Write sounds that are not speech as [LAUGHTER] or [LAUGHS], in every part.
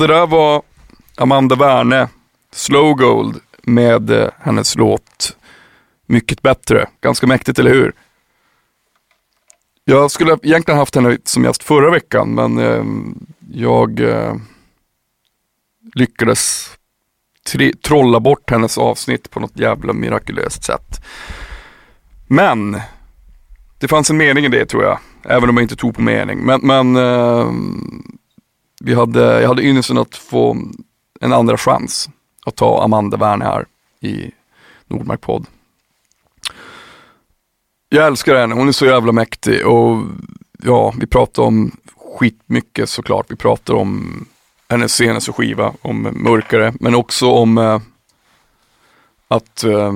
det där var Amanda Werne, Slow Gold med eh, hennes låt Mycket bättre. Ganska mäktigt, eller hur? Jag skulle egentligen haft henne som gäst förra veckan, men eh, jag eh, lyckades tri- trolla bort hennes avsnitt på något jävla mirakulöst sätt. Men det fanns en mening i det tror jag, även om jag inte tog på mening. Men, men eh, vi hade, jag hade ynnesten att få en andra chans att ta Amanda Werne här i Nordmark podd. Jag älskar henne, hon är så jävla mäktig och ja, vi pratar om skitmycket såklart. Vi pratar om hennes senaste skiva, om Mörkare, men också om eh, att eh,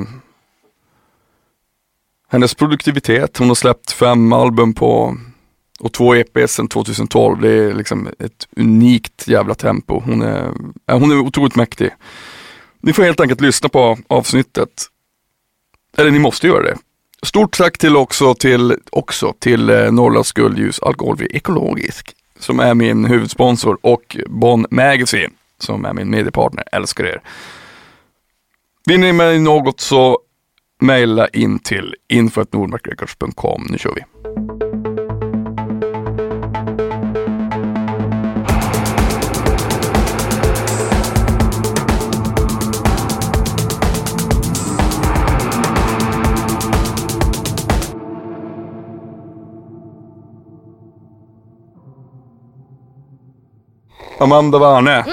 hennes produktivitet, hon har släppt fem album på och två EP sedan 2012. Det är liksom ett unikt jävla tempo. Hon är, hon är otroligt mäktig. Ni får helt enkelt lyssna på avsnittet. Eller ni måste göra det. Stort tack till också till, också till eh, Norrlands Guldljus Alkoholfri Ekologisk som är min huvudsponsor och Bon Magazine som är min mediepartner. Älskar er. Vill ni med något så mejla in till info.nordmarkrecords.com. Nu kör vi. Amanda Werne.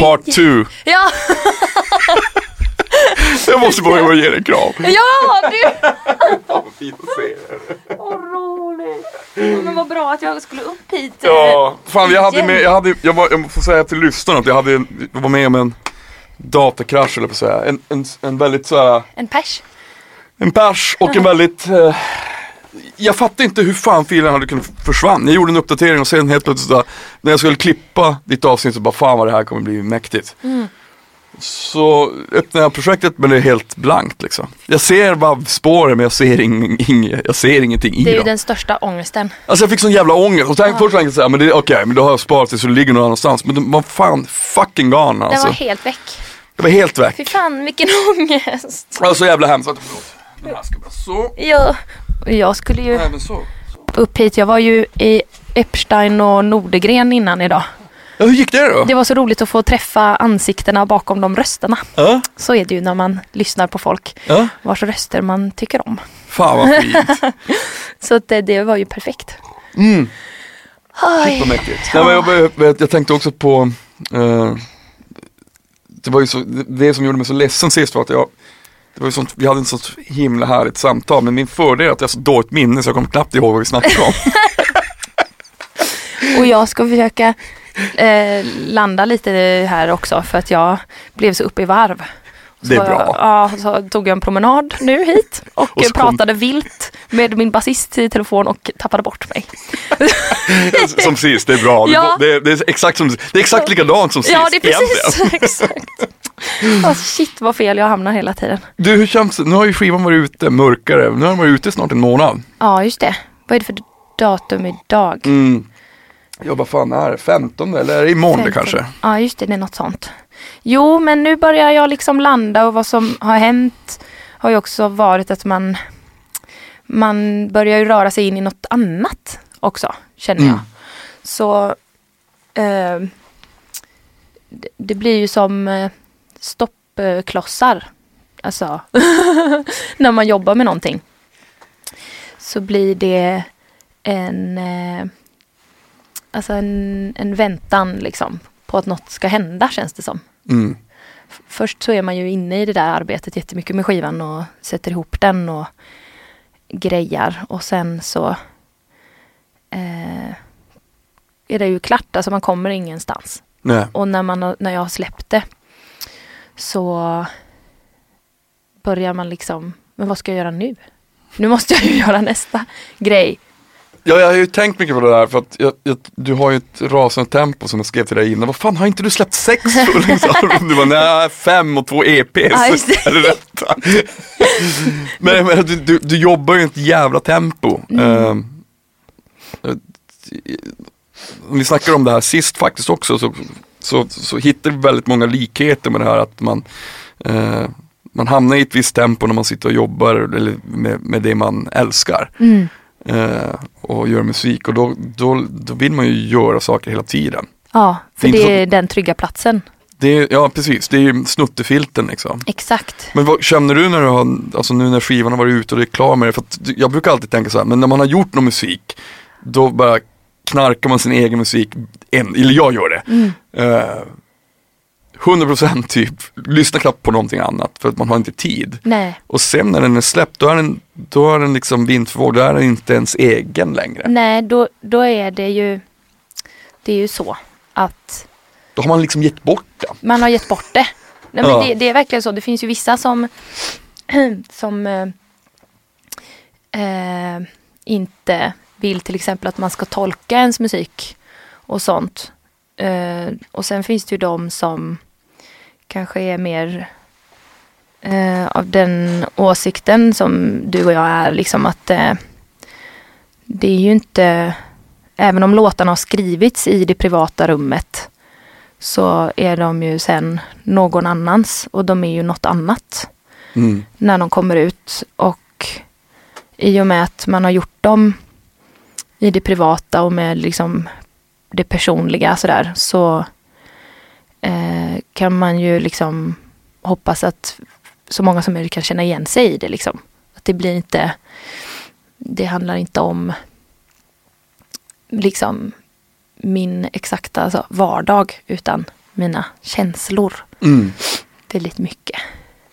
Part 2. Ja, [LAUGHS] Jag måste bara ge dig en kram. ja du! Fint att se Vad roligt. Men vad bra att jag skulle upp hit. Ja, fan jag hade med, jag hade, jag, var, jag får säga till lyssnarna att jag hade, jag var med om en datakrasch eller på att säga. En, en, en väldigt såhär, En pers. en pers och en väldigt eh, jag fattar inte hur fan filen hade kunnat försvanna. Jag gjorde en uppdatering och sen helt plötsligt så, när jag skulle klippa ditt avsnitt så bara fan vad det här kommer bli mäktigt. så öppnar jag projektet men det är helt blankt liksom. Jag ser bara spåren men jag ser, ing, ing, jag ser ingenting i Det är ju dem. den största ångesten. Alltså jag fick sån jävla ångest och tänkte, först tänkte jag såhär, men okej men då har jag sparat det så det ligger någon annanstans. Men den var fan fucking gone Den alltså. var helt väck. Det var helt väck. Fy fan vilken [LAUGHS] ångest. Var så jävla hemskt. Den här ska bara så. Ja. Jag skulle ju Även så. upp hit. Jag var ju i Epstein och Nordegren innan idag. Ja, hur gick det då? Det var så roligt att få träffa ansiktena bakom de rösterna. Ja, Så är det ju när man lyssnar på folk ja. vars röster man tycker om. Fan vad fint. [LAUGHS] Så det, det var ju perfekt. Mm. Vad mäktigt. Nej, men jag, jag, tänkte också på, eh, det var ju så, det som gjorde mig så ledsen sist var att jag, det var sånt, vi hade ett sånt himla härligt samtal men min fördel är att jag har så dåligt minne så jag kommer knappt ihåg vad vi snackade om. [LAUGHS] Och jag ska försöka eh, landa lite här också för att jag blev så uppe i varv. Så Det är bra. Jag, ja, så tog jag en promenad nu hit [LAUGHS] och, Och så kom- pratade vilt med min basist i telefon och tappade bort mig. [LAUGHS] som sist, det är bra. Ja. Det, det, är exakt som, det är exakt likadant som sist ja, det är precis. egentligen. [LAUGHS] Exakt. Oh, shit vad fel jag hamnar hela tiden. Du, hur känns det? Nu har ju skivan varit ute mörkare, nu har den varit ute snart en månad. Ja, just det. Vad är det för datum idag? Mm. Jag bara, fan är det 15 eller är det imorgon det Femton. kanske? Ja, just det. Det är något sånt. Jo, men nu börjar jag liksom landa och vad som har hänt har ju också varit att man man börjar ju röra sig in i något annat också, känner jag. Mm. Så eh, det, blir ju som eh, stoppklossar. Alltså, [LAUGHS] när man jobbar med någonting. Så blir det en, eh, alltså en, en väntan liksom på att något ska hända känns det som. Mm. Först så är man ju inne i det där arbetet jättemycket med skivan och sätter ihop den och grejar och sen så eh, är det ju klart, alltså man kommer ingenstans. Nej. Och när, man, när jag har släppt det så börjar man liksom, men vad ska jag göra nu? Nu måste jag ju [LAUGHS] göra nästa grej. Ja, jag har ju tänkt mycket på det där för att jag, jag, du har ju ett rasande tempo som jag skrev till dig innan. Vad fan, har inte du släppt sex fullängdsalbum? [LAUGHS] Du bara, nej, fem och två EPs. Ja, rätta? [LAUGHS] men menar, du, du, du jobbar ju i ett jävla tempo. Mm. Om vi snackar om det här sist faktiskt också så, så, så hittar vi väldigt många likheter med det här att man eh, man hamnar i ett visst tempo när man sitter och jobbar eller med, med det man älskar Mm. Eh, och gör musik och då, då, då vill man ju göra saker hela tiden. Ja, för Det är det är den trygga platsen. Det är, ja precis, det är ju snuttefilten liksom. Exakt. Men vad känner du när du har, alltså nu när skivan har varit ute och du är klar med det? För jag brukar alltid tänka så här, men när man har gjort någon musik, då bara knarkar man sin egen musik, en, eller jag gör det. Mm. Eh, 100% typ, lyssnar knappt på någonting annat för att man har inte tid. Nej. Och sen när den är släppt, då är den, då är den liksom vind för våg, då är den inte ens egen längre. Nej, då, då är det ju Det är ju så att Då har man liksom gett bort den. man har gett bort det. Nej, men Ja. det, det är verkligen så. Det finns ju vissa som [CLEARS THROAT] som eh, eh, inte vill till exempel att man ska tolka ens musik och sånt. Eh, och sen finns det ju de som kanske är mer eh, av den åsikten som du och jag är, liksom att eh, det är ju inte, även om låtarna har skrivits i det privata rummet så är de ju sen någon annans och de är ju något annat Mm. när de kommer ut och i och med att man har gjort dem i det privata och med liksom det personliga sådär så eh, kan man ju liksom hoppas att så många som möjligt kan känna igen sig i det liksom. Att det blir inte, det handlar inte om liksom min exakta alltså, vardag utan mina känslor. Mm. Det är lite mycket.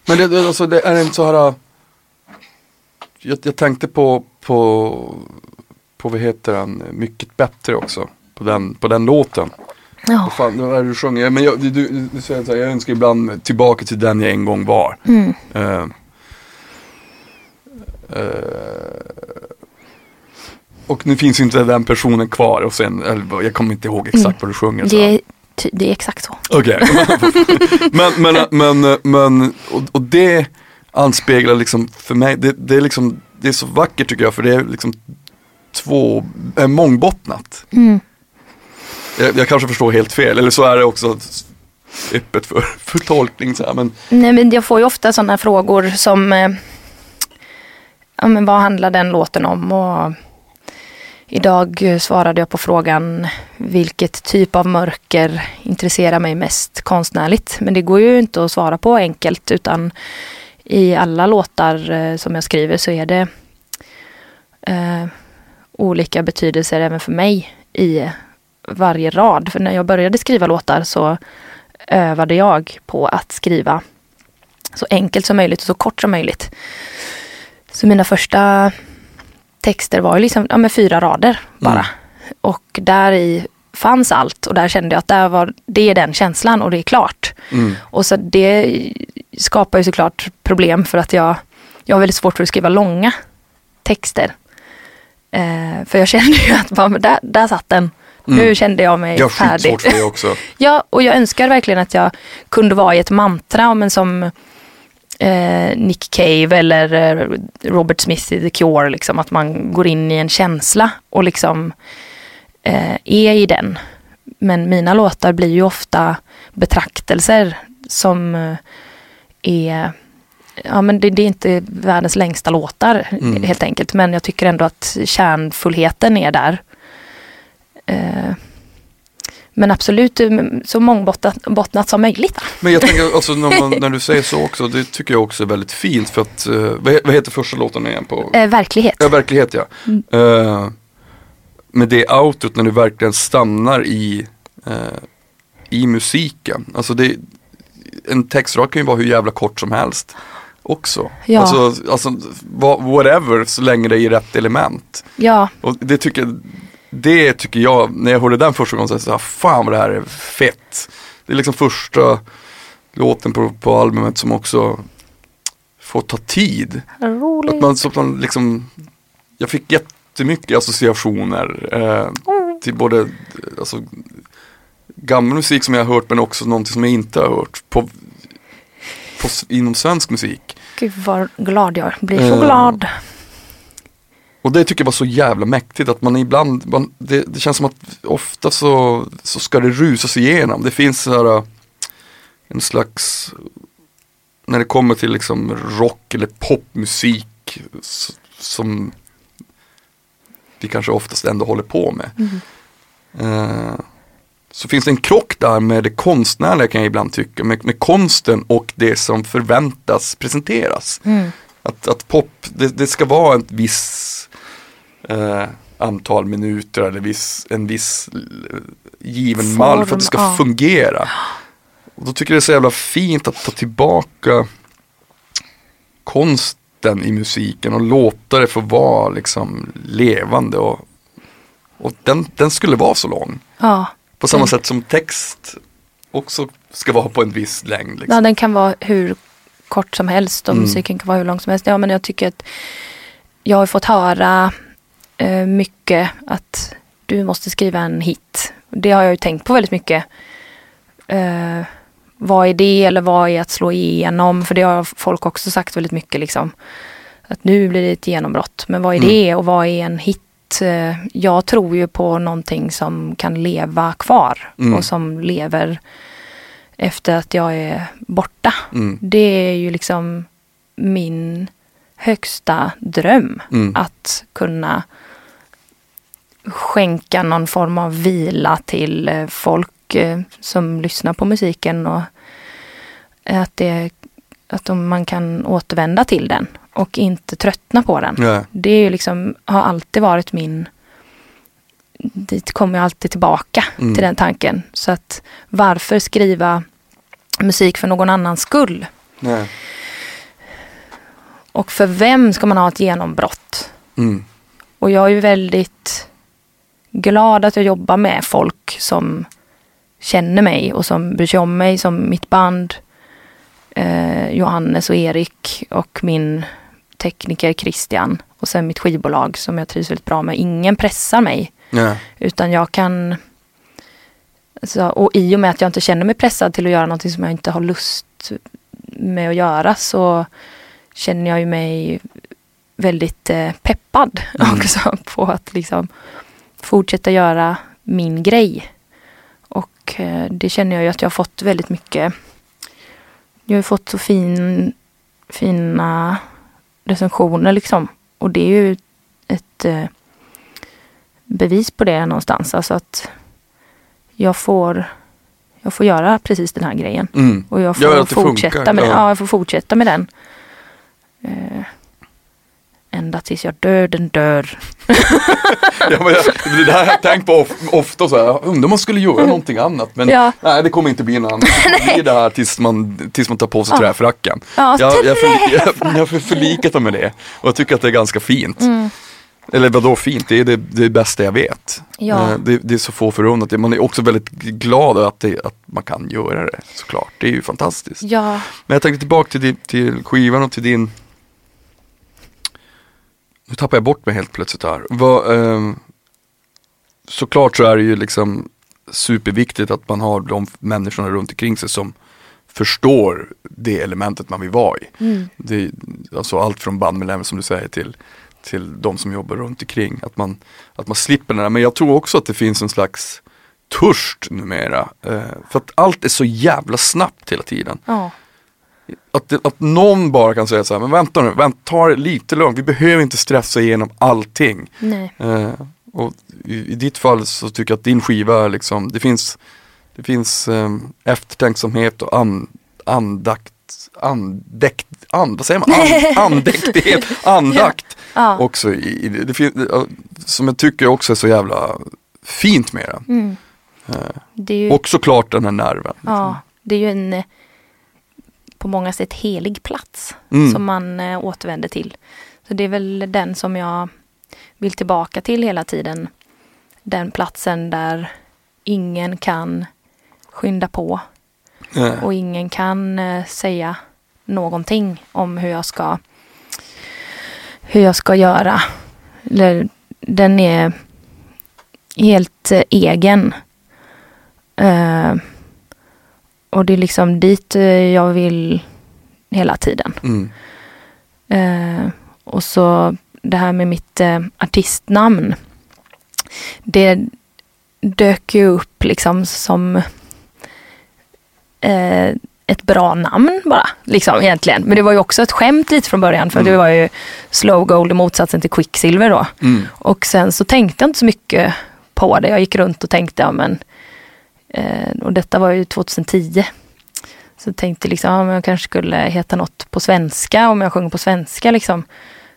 Men det, alltså, det är inte så här. äh, Jag, jag tänkte på, på, på vad heter den, Mycket bättre också. På den, på den låten. Ja. Vad fan, det du sjunger? Men jag, du, du, du säger så här, jag önskar ibland tillbaka till den jag en gång var. Mm. Eh, eh, och nu finns inte den personen kvar och sen, eller, jag kommer inte ihåg exakt Mm. vad du sjunger. Så. Det det är exakt så. Okej. [LAUGHS] men, men, men, men och, och det anspeglar liksom för mig, det, det är liksom, det är så vackert tycker jag för det är liksom två, är mångbottnat. Mm. Jag, jag kanske förstår helt fel, eller så är det också öppet för, [LAUGHS] för tolkning så här, men Nej men jag får ju ofta sådana frågor som eh, ja, men vad handlar den låten om? Och idag svarade jag på frågan vilket typ av mörker intresserar mig mest konstnärligt? Men det går ju inte att svara på enkelt utan i alla låtar eh, som jag skriver så är det eh, olika betydelser även för mig i varje rad. För när jag började skriva låtar så övade jag på att skriva så enkelt som möjligt och så kort som möjligt. Så mina första texter var ju liksom ja, med fyra rader bara. Mm. Och där i fanns allt och där kände jag att där var, det är den känslan och det är klart. mm, Och så det skapar ju såklart problem för att jag, jag har väldigt svårt för att skriva långa texter. Eh, för jag kände ju att bara, där, där satt den. Nu Mm. kände jag mig jag färdig. för det också. [LAUGHS] Ja, och jag önskar verkligen att jag kunde vara i ett mantra, men som eh, Nick Cave eller eh, Robert Smith i The Cure, liksom, att man går in i en känsla och liksom eh, är i den. Men mina låtar blir ju ofta betraktelser som eh, är Ja men det, det är inte världens längsta låtar Mm. helt enkelt. Men jag tycker ändå att kärnfullheten är där. Eh, men absolut eh, så mångbottnat bottnat som möjligt. Men jag tänker alltså när, man, [LAUGHS] när du säger så också, det tycker jag också är väldigt fint för att, eh, vad, he- vad heter första låten igen på? Eh, verklighet. Ja, verklighet ja. Mm. Eh, med det outot när du verkligen stannar i, eh, i musiken. Alltså det, en textrad kan ju vara hur jävla kort som helst också. Ja. Alltså, alltså whatever så länge det är i rätt element. Ja, Och det tycker, det tycker jag, när jag hörde den första gången så, här, fan vad det här är fett. Det är liksom första låten på, på albumet som också får ta tid. roligt. Att man, så att man liksom, jag fick jättemycket associationer eh, till både alltså, gammal musik som jag har hört men också någonting som jag inte har hört på, på, inom svensk musik. Gud vad glad jag blir. Så Eh, glad. Och det tycker jag var så jävla mäktigt att man ibland, man, det, det känns som att ofta så, så ska det rusas igenom. Det finns så här äh, en slags, när det kommer till liksom rock eller popmusik som vi kanske oftast ändå håller på med. Mm. Eh, så finns det en krock där med det konstnärliga kan jag ibland tycka, med, med konsten och det som förväntas presenteras. Mm. Att, att pop, det, det ska vara ett viss eh, antal minuter eller viss, en viss given Form, mall för att det ska ja. fungera. Och då tycker jag det är så jävla fint att ta tillbaka konsten i musiken och låta det få vara liksom levande och, och den, den skulle vara så lång. Ja. På samma Mm. sätt som text också ska vara på en viss längd. Liksom. ja, den kan vara hur kort som helst och Mm. musiken kan vara hur lång som helst. Ja, men jag tycker att jag har fått höra mycket att du måste skriva en hit. Det har jag ju tänkt på väldigt mycket. Eh, vad är det eller vad är att slå igenom? För det har folk också sagt väldigt mycket liksom. Att nu blir det ett genombrott. Men vad är Mm. det och vad är en hit? Eh, Jag tror ju på någonting som kan leva kvar Mm. och som lever efter att jag är borta. Mm. Det är ju liksom min högsta dröm. Mm. Att kunna skänka någon form av vila till eh, folk eh, som lyssnar på musiken och att, det, att man kan återvända till den och inte tröttna på den. Ja. Det är ju liksom, har alltid varit min... Dit kommer jag alltid tillbaka Mm. till den tanken. Så att varför skriva musik för någon annans skull? Nej. Och för vem ska man ha ett genombrott? Mm. Och jag är ju väldigt glad att jag jobbar med folk som känner mig och som bryr sig om mig som mitt band. Eh, Johannes och Erik och min tekniker Christian. Och sen mitt skivbolag som jag trivs väldigt bra med. Ingen pressar mig. Ja. Utan jag kan Så, och i och med att jag inte känner mig pressad till att göra någonting som jag inte har lust med att göra så känner jag ju mig väldigt eh, peppad Mm. [LAUGHS] också på att liksom fortsätta göra min grej. Och eh, det känner jag ju att jag har fått väldigt mycket. Jag har fått så fin, fina recensioner liksom. Och det är ju ett eh, bevis på det någonstans. Alltså att jag får, jag får göra precis den här grejen. Mm. Och jag Ja, får det fortsätta funkar, med ja. ja. jag får fortsätta med den. Ända tills jag döden dör. [LAUGHS] Ja, men jag, det där har jag tänkt på of, ofta så här, undrar om man skulle göra någonting annat men Ja. nej det kommer inte bli något annat. [LAUGHS] Det blir det här tills man, tills man tar på sig Ja. träfracken. Ja, Jag, jag, för, jag, [LAUGHS] jag har förlikat mig med det och jag tycker att det är ganska fint. Mm. Eller vadå fint, det är det, det bästa jag vet. Ja. Eh, Det, det är så få förunnat, man är också väldigt glad att, det, att man kan göra det såklart. Det är ju fantastiskt. Ja, Men jag tänkte tillbaka till, till skivan och till din Nu tappar jag bort mig helt plötsligt här. Vad, ehm, såklart så är det ju liksom superviktigt att man har de människorna runt omkring sig som förstår det elementet man vill vara i. mm. Det, alltså allt från bandmedlemmar som du säger till, till de som jobbar runt omkring. Att man, att man slipper det där. Men jag tror också att det finns en slags törst numera. Eh, för att allt är så jävla snabbt hela tiden. ja. Att, det, att någon bara kan säga så här, men vänta nu, vänta, ta det lite lugnt, vi behöver inte stressa igenom allting. Eh, och i, i ditt fall så tycker jag att din skiva är liksom, det finns, det finns eh, eftertänksamhet och an, andakt, andäkt, and, vad säger man? And, [LAUGHS] andäkthet, andakt Ja. också i, i det, det som jag tycker också är så jävla fint med det. Mm. Eh, ju, och såklart den här nerven. ja, det är ju en på många sätt helig plats Mm. som man eh, återvänder till. Så det är väl den som jag vill tillbaka till hela tiden. Den platsen där ingen kan skynda på Eh, och ingen kan eh, säga någonting om hur jag ska hur jag ska göra. Eller, den är helt eh, egen. Eh, och det är liksom dit eh, jag vill hela tiden. mm. Eh, och så det här med mitt eh, artistnamn. Det dök ju upp liksom som eh, ett bra namn bara. Liksom egentligen. Men det var ju också ett skämt lite från början. För Mm. det var ju Slow Gold i motsatsen till Quicksilver då. Mm. Och sen så tänkte jag inte så mycket på det. Jag gick runt och tänkte, ja men och detta var ju 2010. Så jag tänkte liksom, ja, jag kanske skulle heta något på svenska om jag sjunger på svenska liksom.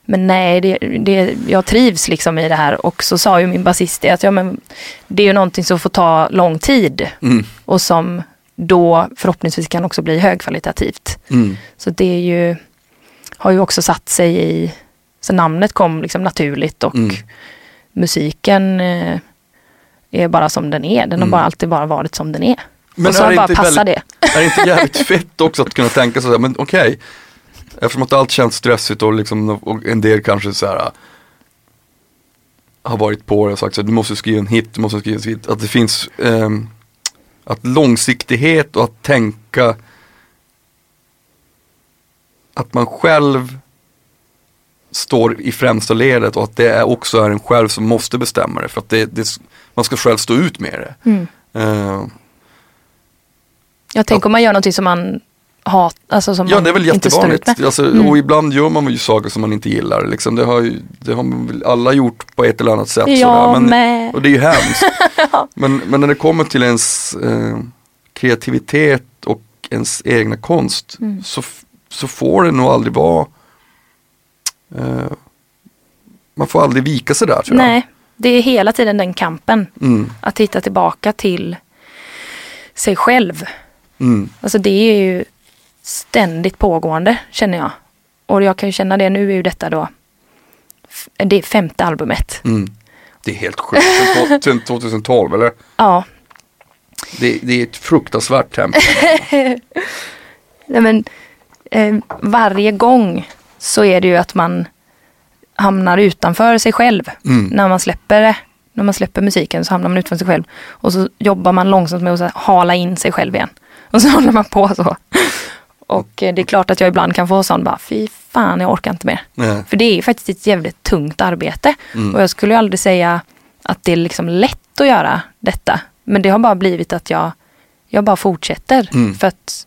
Men nej, det, det, jag trivs liksom i det här. Och så sa ju min basist att ja, men det är ju någonting som får ta lång tid. Mm. Och som då förhoppningsvis kan också bli högkvalitativt. Mm. Så det är ju, har ju också satt sig i, så namnet kom liksom naturligt och Mm. musiken eh, är bara som den är. Den Mm. har bara alltid bara varit som den är. Men och så bara väldigt- det. Är det inte [LAUGHS] jävligt fett också att kunna tänka sig, men okej, eftersom att allt känns stressigt och, liksom, och en del kanske så här har varit på det och sagt så här, du måste skriva en hit, du måste skriva en hit, att det finns ehm, att långsiktighet och att tänka att man själv står i främsta ledet och att det är också är en själv som måste bestämma det för att det, det, man ska själv stå ut med det. Mm. Eh, Jag tänker om man gör någonting som man hat, alltså som Ja man det är väl jättevanligt. Alltså, Mm. Och ibland gör man ju saker som man inte gillar. Liksom. Det, har ju, det har alla gjort på ett eller annat sätt. Jag sådär. Men, och det är ju hemskt. [LAUGHS] men, men när det kommer till ens eh, kreativitet och ens egna konst Mm. så, så får det nog aldrig vara eh, Man får aldrig vika sig där tror jag. Nej, det är hela tiden den kampen. Mm, Att hitta tillbaka till sig själv. mm, Alltså det är ju ständigt pågående känner jag. Och jag kan ju känna det, nu är ju detta då det är femte albumet. mm. Det är helt sjukt. Sen 2012 [LAUGHS] eller? Ja, Det, det är ett fruktansvärt tempo. [LAUGHS] nej men eh, varje gång så är det ju att man hamnar utanför sig själv Mm. när man släpper det. när man släpper musiken så hamnar man utanför sig själv. Och så jobbar man långsamt med att här, hala in sig själv igen. [LAUGHS] Och så håller man på så. Och eh, det är klart att jag ibland kan få sån bara, fy fan jag orkar inte mer. Nej. För det är faktiskt ett jävligt tungt arbete. Mm. Och jag skulle aldrig säga att det är liksom lätt att göra detta. Men det har bara blivit att jag, jag bara fortsätter. Mm. För att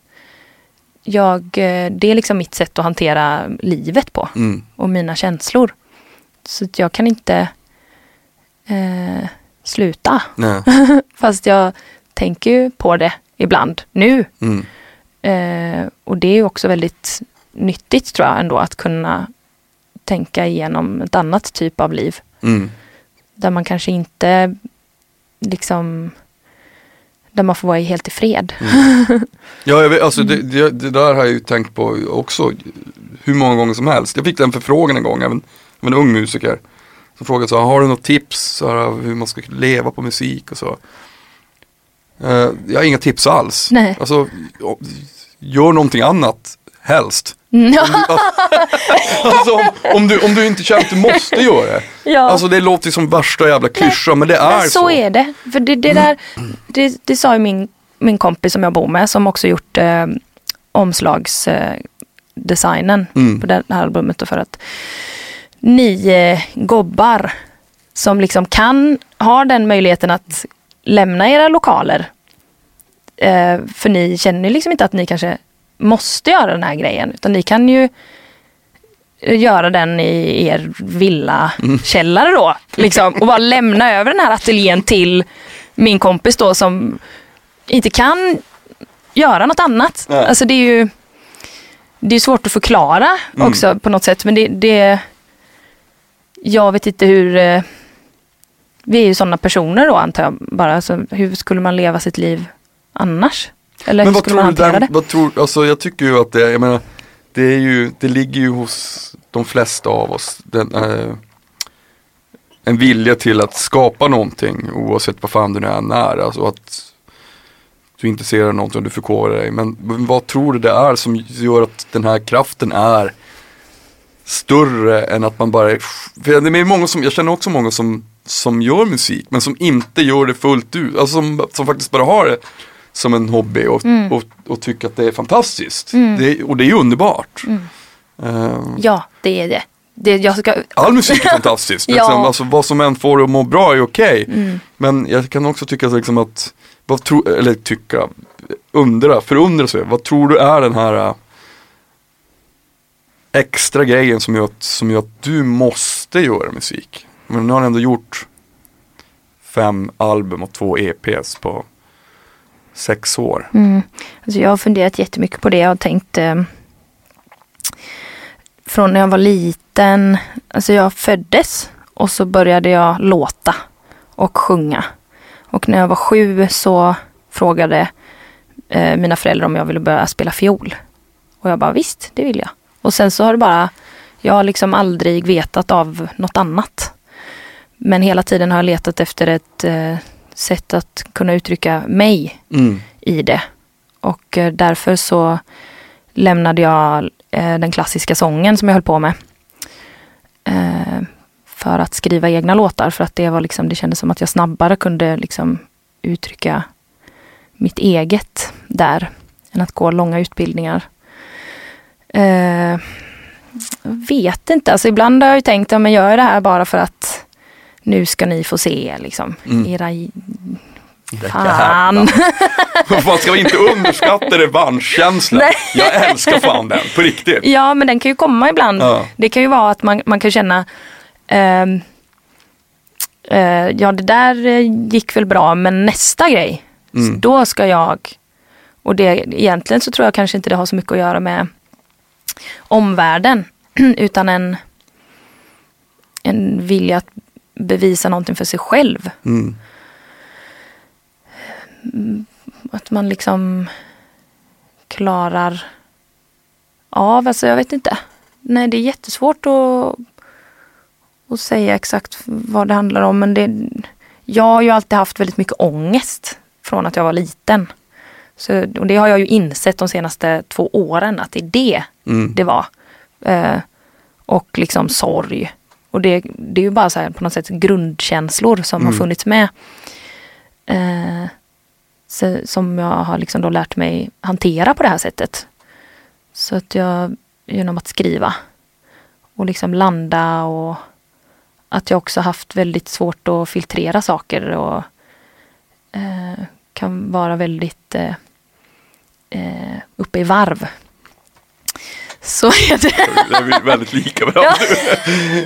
jag, eh, det är liksom mitt sätt att hantera livet på. Mm. Och mina känslor. Så jag kan inte eh, sluta. [LAUGHS] Fast jag tänker ju på det ibland nu. Mm. Eh, och det är ju också väldigt nyttigt tror jag ändå att kunna tänka igenom ett annat typ av liv. Mm. Där man kanske inte liksom där man får vara helt i fred. [LAUGHS] Ja, jag vet, alltså Mm. det, det, det där har jag ju tänkt på också hur många gånger som helst. Jag fick den förfrågan en gång, även av en ung musiker. Som frågade så har du något tips så här, hur man ska leva på musik och så. Eh, jag har inga tips alls. Nej. Alltså, gör någonting annat, helst. Mm, [LAUGHS] Alltså, om, om, du, om du inte känner att du måste göra det. ja. Alltså det låter ju som värsta jävla klyscha men det är Men så. så är det. För det, det där, det, det sa ju min, min kompis som jag bor med som också gjort eh, omslagsdesignen eh, Mm. på det här albumet. För att ni eh, gobbar som liksom kan, har den möjligheten att lämna era lokaler. Eh, för ni känner liksom inte att ni kanske måste göra den här grejen. Utan ni kan ju göra den i er villakällare då. Liksom, och bara lämna över den här ateljén till min kompis då som inte kan göra något annat. Nej. Alltså det är ju det är svårt att förklara Mm. också på något sätt. Men det, det jag vet inte hur eh, vi är ju sådana personer då antar jag. Bara, alltså, hur skulle man leva sitt liv annars? Eller Men hur skulle man du hantera där, det? vad tror, alltså jag tycker ju att det, jag menar, det är ju, det ligger ju hos de flesta av oss. Den, eh, en vilja till att skapa någonting oavsett vad fan nu än är. Alltså att du är intresserad av någonting och du förkovrar dig. Men vad tror du det är som gör att den här kraften är större än att man bara, för det är många som, jag känner också många som, som gör musik men som inte gör det fullt ut. Alltså som, som faktiskt bara har det som en hobby och, Mm. och, och tycker att det är fantastiskt. Det, och det är underbart. Mm. Ehm, Ja, det är det. det ska, All musik är fantastisk. [LAUGHS] Ja. liksom, alltså, vad som än får det att må bra är okej. Mm. Men jag kan också tycka liksom att, vad tro, eller tycka, undra, förundra sig. Vad tror du är den här extra grejen som gör, att, som gör att du måste göra musik? Men nu har du ändå gjort fem album och två EPs på sex år. Mm. Alltså jag har funderat jättemycket på det. Jag har tänkt eh, från när jag var liten. Alltså jag föddes och så började jag låta och sjunga. Och när jag var sju så frågade eh, mina föräldrar om jag ville börja spela fiol. Och jag bara visst, det vill jag. Och sen så har det bara, jag har liksom aldrig vetat av något annat. Men hela tiden har jag letat efter ett eh, sätt att kunna uttrycka mig Mm. i det. Och eh, därför så lämnade jag eh, den klassiska sången som jag höll på med. Eh, för att skriva egna låtar för att det var liksom, det kändes som att jag snabbare kunde liksom uttrycka mitt eget där än att gå långa utbildningar. Eh, jag vet inte, alltså ibland har jag ju tänkt, ja men gör jag det här bara för att nu ska ni få se liksom Mm. era. Fan. Man [LAUGHS] ska inte underskatta revanschkänslan. Jag älskar fan den, på riktigt. Ja, men den kan ju komma ibland. Ja. Det kan ju vara att man, man kan känna ehm, eh, Ja, det där eh, gick väl bra, men nästa grej, Mm. då ska jag... Och det, egentligen så tror jag kanske inte det har så mycket att göra med omvärlden, [CLEARS THROAT] utan en, en vilja att bevisa någonting för sig själv. Mm. Att man liksom klarar av, alltså jag vet inte. Nej, det är jättesvårt att, att säga exakt vad det handlar om. Men det, jag har ju alltid haft väldigt mycket ångest från att jag var liten. Så, och det har jag ju insett de senaste två åren att det är det Mm. det var. Eh, och liksom sorg. Och det, det är ju bara så här på något sätt grundkänslor som har Mm. funnits med. Eh, så, som jag har liksom då lärt mig hantera på det här sättet. Så att jag genom att skriva och liksom landa och att jag också haft väldigt svårt att filtrera saker och eh, kan vara väldigt eh, eh, uppe i varv. Så är det. Det är väldigt lika varandra.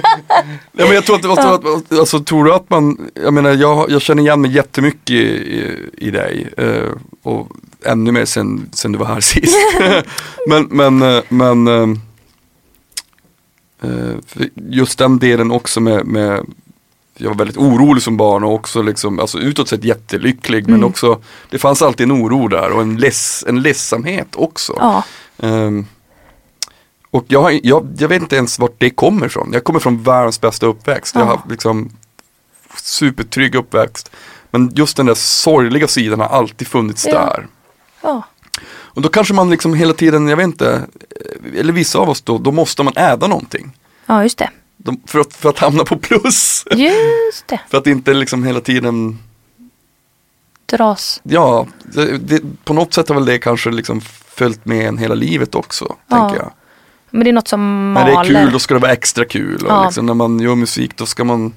ja, [LAUGHS] men jag tror att, att alltså, tror du att man, jag menar jag, jag känner igen mig jättemycket i, i, i dig. Eh, och ännu mer sen, sen du var här sist. [LAUGHS] men men, eh, men eh, eh, för just den delen också med, med jag var väldigt orolig som barn och också liksom, alltså utåt sett jättelycklig men Mm. också Det fanns alltid en oro där och en, leds, en ledsamhet också. Ja, Ehm, och jag, har, jag, jag vet inte ens vart det kommer ifrån. Jag kommer från världens bästa uppväxt. Jag Ja. har haft liksom supertrygg uppväxt. Men just den där sorgliga sidan har alltid funnits Ja. där. ja, Och då kanske man liksom hela tiden, jag vet inte, eller vissa av oss då, då måste man äda någonting. ja just det. De, för, att, för att hamna på plus. Just det. För att inte liksom hela tiden, Dras. ja, det, det, på något sätt har väl det kanske liksom följt med en hela livet också. Ja. Tänker jag. Men det är något som När det är maler. kul då ska det vara extra kul och Ja. liksom, när man gör musik då ska man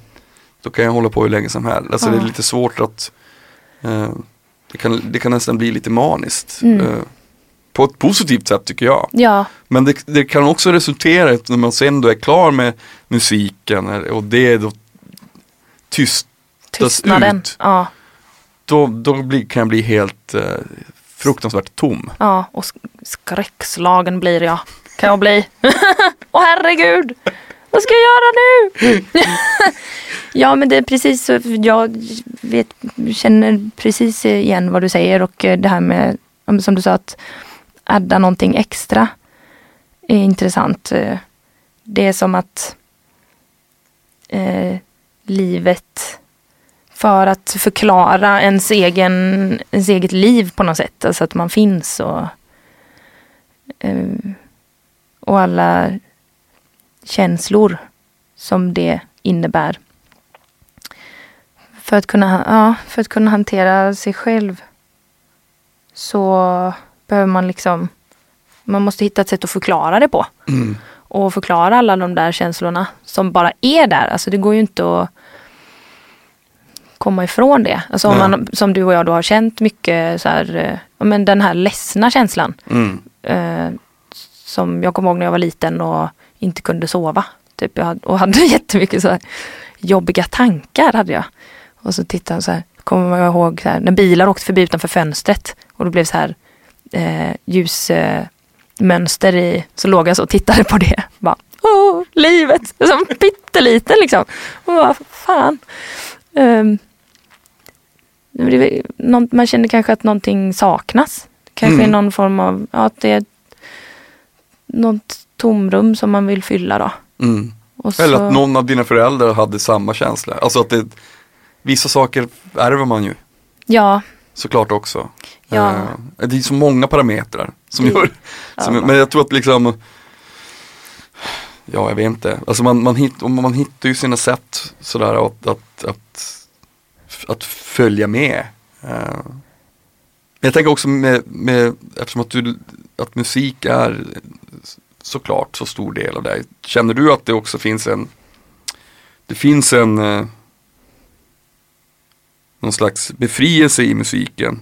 Då kan jag hålla på hur länge som helst. Alltså det är Ja. lite svårt att eh, det, kan, det kan nästan bli lite maniskt. Mm. Eh, på ett positivt sätt tycker jag. Ja, Men det, det kan också resultera i att när man sen då är klar med musiken och det då tystas tystnaden. ut. Ja, Då, då blir, kan jag bli helt eh, fruktansvärt tom. ja, och sk- skräckslagen blir jag. Kan jag bli. [LAUGHS] Åh herregud! Vad ska jag göra nu? [LAUGHS] ja men det är precis jag vet, känner precis igen vad du säger och eh, det här med, som du sa att adda någonting extra är intressant. Eh, det är som att eh, livet för att förklara ens, egen, ens eget liv på något sätt. Alltså att man finns och, eh, och alla känslor som det innebär. För att kunna, ja, för att kunna hantera sig själv så behöver man liksom man måste hitta ett sätt att förklara det på. Mm. Och förklara alla de där känslorna som bara är där. Alltså det går ju inte att komma ifrån det. Alltså om man, som du och jag då har känt mycket så här, eh, men den här ledsna känslan. Mm. Eh, som jag kommer ihåg när jag var liten och inte kunde sova. Typ, jag hade, och hade [LAUGHS] jättemycket så här jobbiga tankar hade jag. Och så tittade jag så här, kommer jag ihåg så här, när bilar åkte förbi utanför fönstret och det blev så här eh, ljusmönster eh, mönster i, så låg jag så och tittade på det. Bara, Åh, livet, som pytteliten liksom. Och bara, fan. Um, det är någon, man känner kanske att någonting saknas. Kanske Mm. någon form av, ja, att det är något tomrum som man vill fylla då. Mm. Och så, Eller att någon av dina föräldrar hade samma känsla. Alltså att det, vissa saker ärver man ju Ja, såklart också. Ja. Eh, det är så många parametrar som Mm. gör, som, Ja. men jag tror att liksom Ja, jag vet inte. Alltså man, man, och man hittar ju sina sätt sådär att, att, att, att följa med. Eh, Men jag tänker också med, med eftersom att, du, att musik är såklart så stor del av dig. Känner du att det också finns en Det finns en eh, Någon slags befrielse i musiken.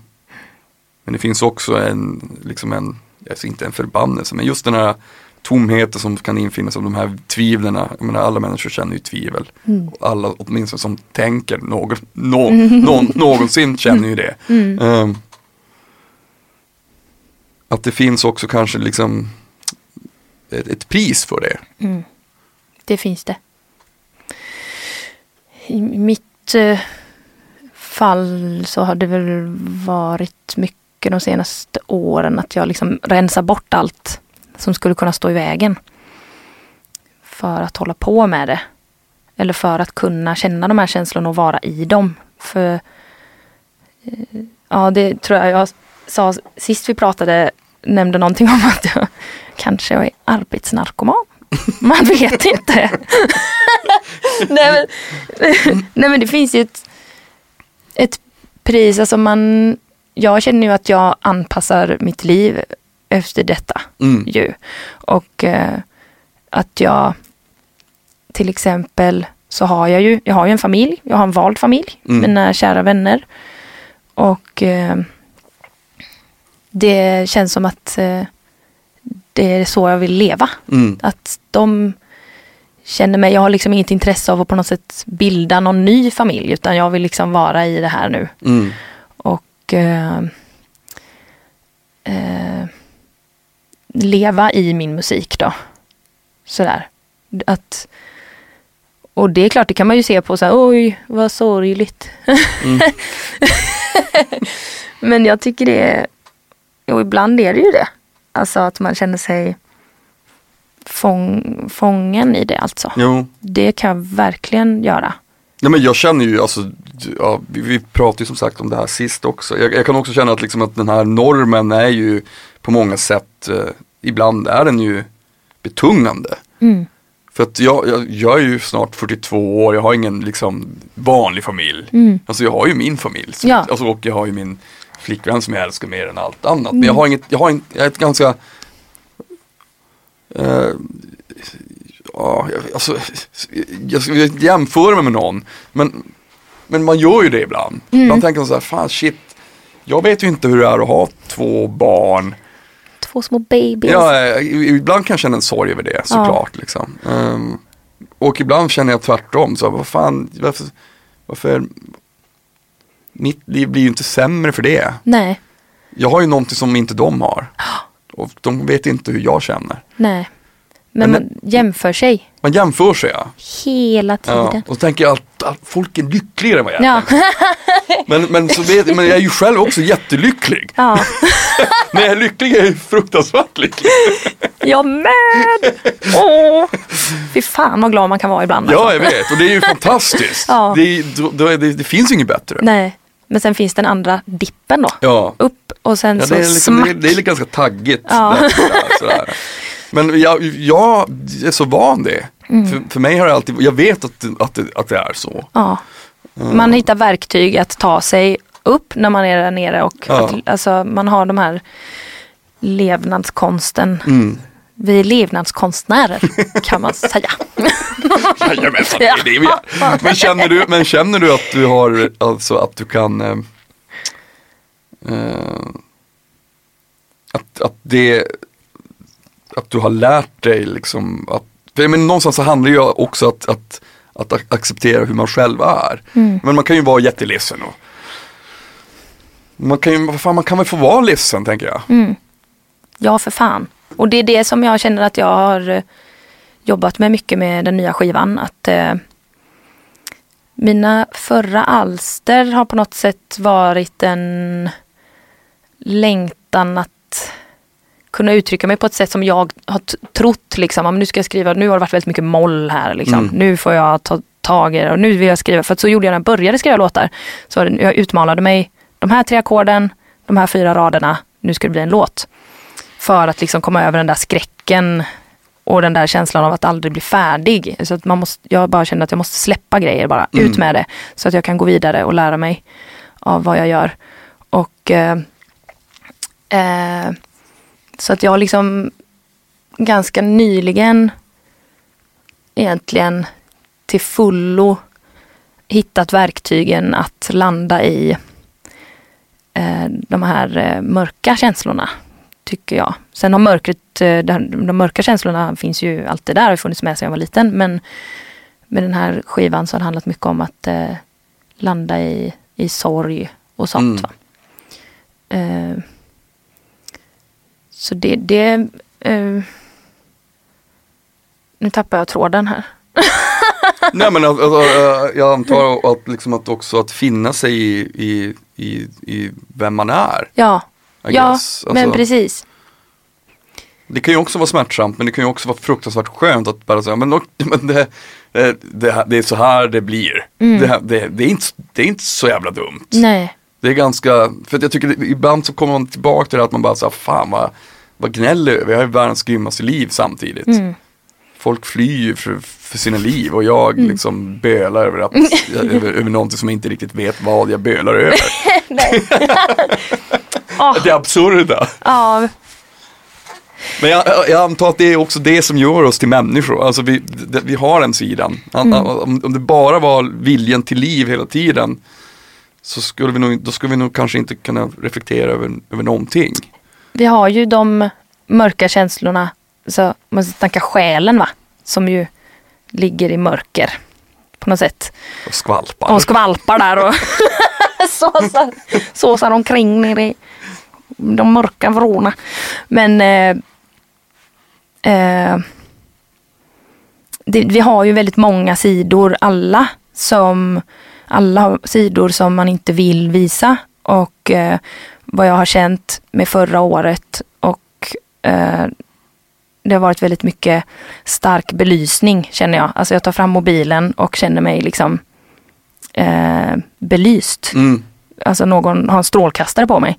Men det finns också en, liksom en, alltså inte en förbannelse, men just den här tomheten som kan infinna sig, de här tvivlen. Jag menar alla människor känner ju tvivel. Mm. Och Alla åtminstone som tänker någon, nå, någon, [LAUGHS] någonsin känner ju det. Mm. Ehm, att det finns också kanske liksom ett, ett pris för det. Mm. Det finns det. Mitt eh, fall så har det väl varit mycket de senaste åren att jag liksom rensar bort allt som skulle kunna stå i vägen. För att hålla på med det. Eller för att kunna känna de här känslorna och vara i dem. För eh, Ja, det tror jag jag sa sist vi pratade, nämnde någonting om att jag [LAUGHS] kanske är arbetsnarkoman. Man vet inte. [LAUGHS] nej, men, [LAUGHS] nej men det finns ju ett, ett pris, alltså man, jag känner ju att jag anpassar mitt liv efter detta Mm. ju. Och eh, att jag till exempel så har jag ju, jag har ju en familj, jag har en vald familj, Mm. mina kära vänner. Och eh, det känns som att eh, det är så jag vill leva. Mm. Att de känner mig, jag har liksom inget intresse av att på något sätt bilda någon ny familj utan jag vill liksom vara i det här nu. Mm. Och eh, eh, leva i min musik då. Sådär. Att, och det är klart, det kan man ju se på så här, oj vad sorgligt. Mm. [LAUGHS] Men jag tycker det är, och ibland är det ju det. Alltså att man känner sig fång, fången i det alltså. Jo. Det kan jag verkligen göra. Ja, men jag känner ju, alltså, ja, vi, vi pratade ju som sagt om det här sist också. Jag, jag kan också känna att, liksom, att den här normen är ju på många sätt, eh, ibland är den ju betungande. Mm. För att jag, jag, jag är ju snart 42 år, jag har ingen liksom vanlig familj. Mm. Alltså jag har ju min familj. som- Ja. Alltså, och jag har ju min flickvän som jag älskar mer än allt annat. Men jag har inget, jag har en, jag är ett ganska eh, Ja, alltså, jag ska inte jämföra mig med någon. Men, men man gör ju det ibland. Mm. Man tänker så här, fan shit. Jag vet ju inte hur det är att ha två barn. Två små babies. Ja, eh, ibland kan jag känna en sorg över det såklart. Liksom. Ehm, och ibland känner jag tvärtom. Så, vad fan, varför, varför mitt liv blir ju inte sämre för det. Nej, Jag har ju någonting som inte de har. [GASPS] Och de vet inte hur jag känner. nej. Men Men- man jämför sig Man jämför sig ja. hela ja. tiden. Och så tänker jag att, att folk är lyckligare än vad jag är. Ja. [LAUGHS] Men, men, så vet, men jag är ju själv också jättelycklig. ja. [LAUGHS] När jag är lycklig är jag fruktansvärt lycklig. Jag med! Åh! Fy fan vad glad man kan vara ibland. Ja, alltså. jag vet. Och det är ju fantastiskt. [LAUGHS] Ja. Det, är det, det finns inget bättre. Nej, men sen finns den andra dippen då. Ja. Upp och sen Ja, så det, är liksom, smack. det, är, det är ganska taggigt. Ja. Där, [LAUGHS] sådär. Men jag, jag är så van det. Mm. För, för mig har det alltid, jag vet att, att, det, att det är så. Ja. Man hittar verktyg att ta sig upp när man är där nere och Ja. att, alltså, man har de här levnadskonsten. Mm. Vi är levnadskonstnärer kan man säga. [LAUGHS] Jajamensan, det är det vi är. [LAUGHS] Men känner du, men känner du att du har, alltså att du kan eh, eh, att, att det, att du har lärt dig liksom att, för, men någonstans så handlar det ju också att, att, att ac- acceptera hur man själv är. Mm. Men man kan ju vara jätteledsen och man kan ju, vad fan, man kan väl få vara ledsen tänker jag. Mm. Ja, för fan. Och det är det som jag känner att jag har eh, jobbat med mycket med den nya skivan. Att eh, mina förra alster har på något sätt varit en längtan att kunna uttrycka mig på ett sätt som jag har trott. Liksom. Nu ska jag skriva, nu har det varit väldigt mycket moll här. Liksom. Mm. Nu får jag ta tag i det och nu vill jag skriva. För att så gjorde jag när jag började skriva låtar. Så jag utmanade mig. De här tre ackorden, de här fyra raderna, nu ska det bli en låt. För att liksom komma över den där skräcken och den där känslan av att aldrig bli färdig. Så att man måste, jag bara kände att jag måste släppa grejer bara, Mm. ut med det. Så att jag kan gå vidare och lära mig av vad jag gör. Och eh, eh, Så att jag liksom ganska nyligen egentligen till fullo hittat verktygen att landa i eh, de här eh, mörka känslorna, tycker jag. Sen har mörkret, eh, de, de mörka känslorna finns ju alltid där och funnits med sedan jag var liten. Men med den här skivan så har det handlat mycket om att eh, landa i, i sorg och sånt. Mm. Så det, det eh, nu tappar jag tråden här. [LAUGHS] Nej men alltså, alltså, jag antar att, liksom att också att finna sig i, i, i, i vem man är. Ja, ja guess. men Alltså, precis. Det kan ju också vara smärtsamt men det kan ju också vara fruktansvärt skönt att bara säga men, [LAUGHS] men det, det, det är så här det blir. Mm. Det, det, det, är inte, det är inte så jävla dumt. Nej. Det är ganska, för jag tycker ibland så kommer man tillbaka till det att man bara säger fan vad, vad gnäller över? jag har ju världens grymmaste liv samtidigt. Mm. folk flyr för, för sina liv och jag Mm. liksom bölar över, att, [LAUGHS] över, över någonting som jag inte riktigt vet vad jag bölar över. [LAUGHS] Åh, [LAUGHS] Det är absurda. ja, Men jag, jag antar att det är också det som gör oss till människor. Alltså vi, vi har den sidan. An- Mm. Om, om det bara var viljan till liv hela tiden så skulle vi nog, då skulle vi nog kanske inte kunna reflektera över, över någonting. Vi har ju de mörka känslorna, så man snacka själen va, som ju ligger i mörker på något sätt. Och skvalpar. Och skvalpar där och [LAUGHS] såsar, såsar omkring nere i de mörka vrårna. Men eh, eh, det, vi har ju väldigt många sidor alla som alla sidor som man inte vill visa och eh, vad jag har känt med förra året och eh, det har varit väldigt mycket stark belysning känner jag. Alltså jag tar fram mobilen och känner mig liksom eh, belyst. Mm. Alltså någon har en strålkastare på mig.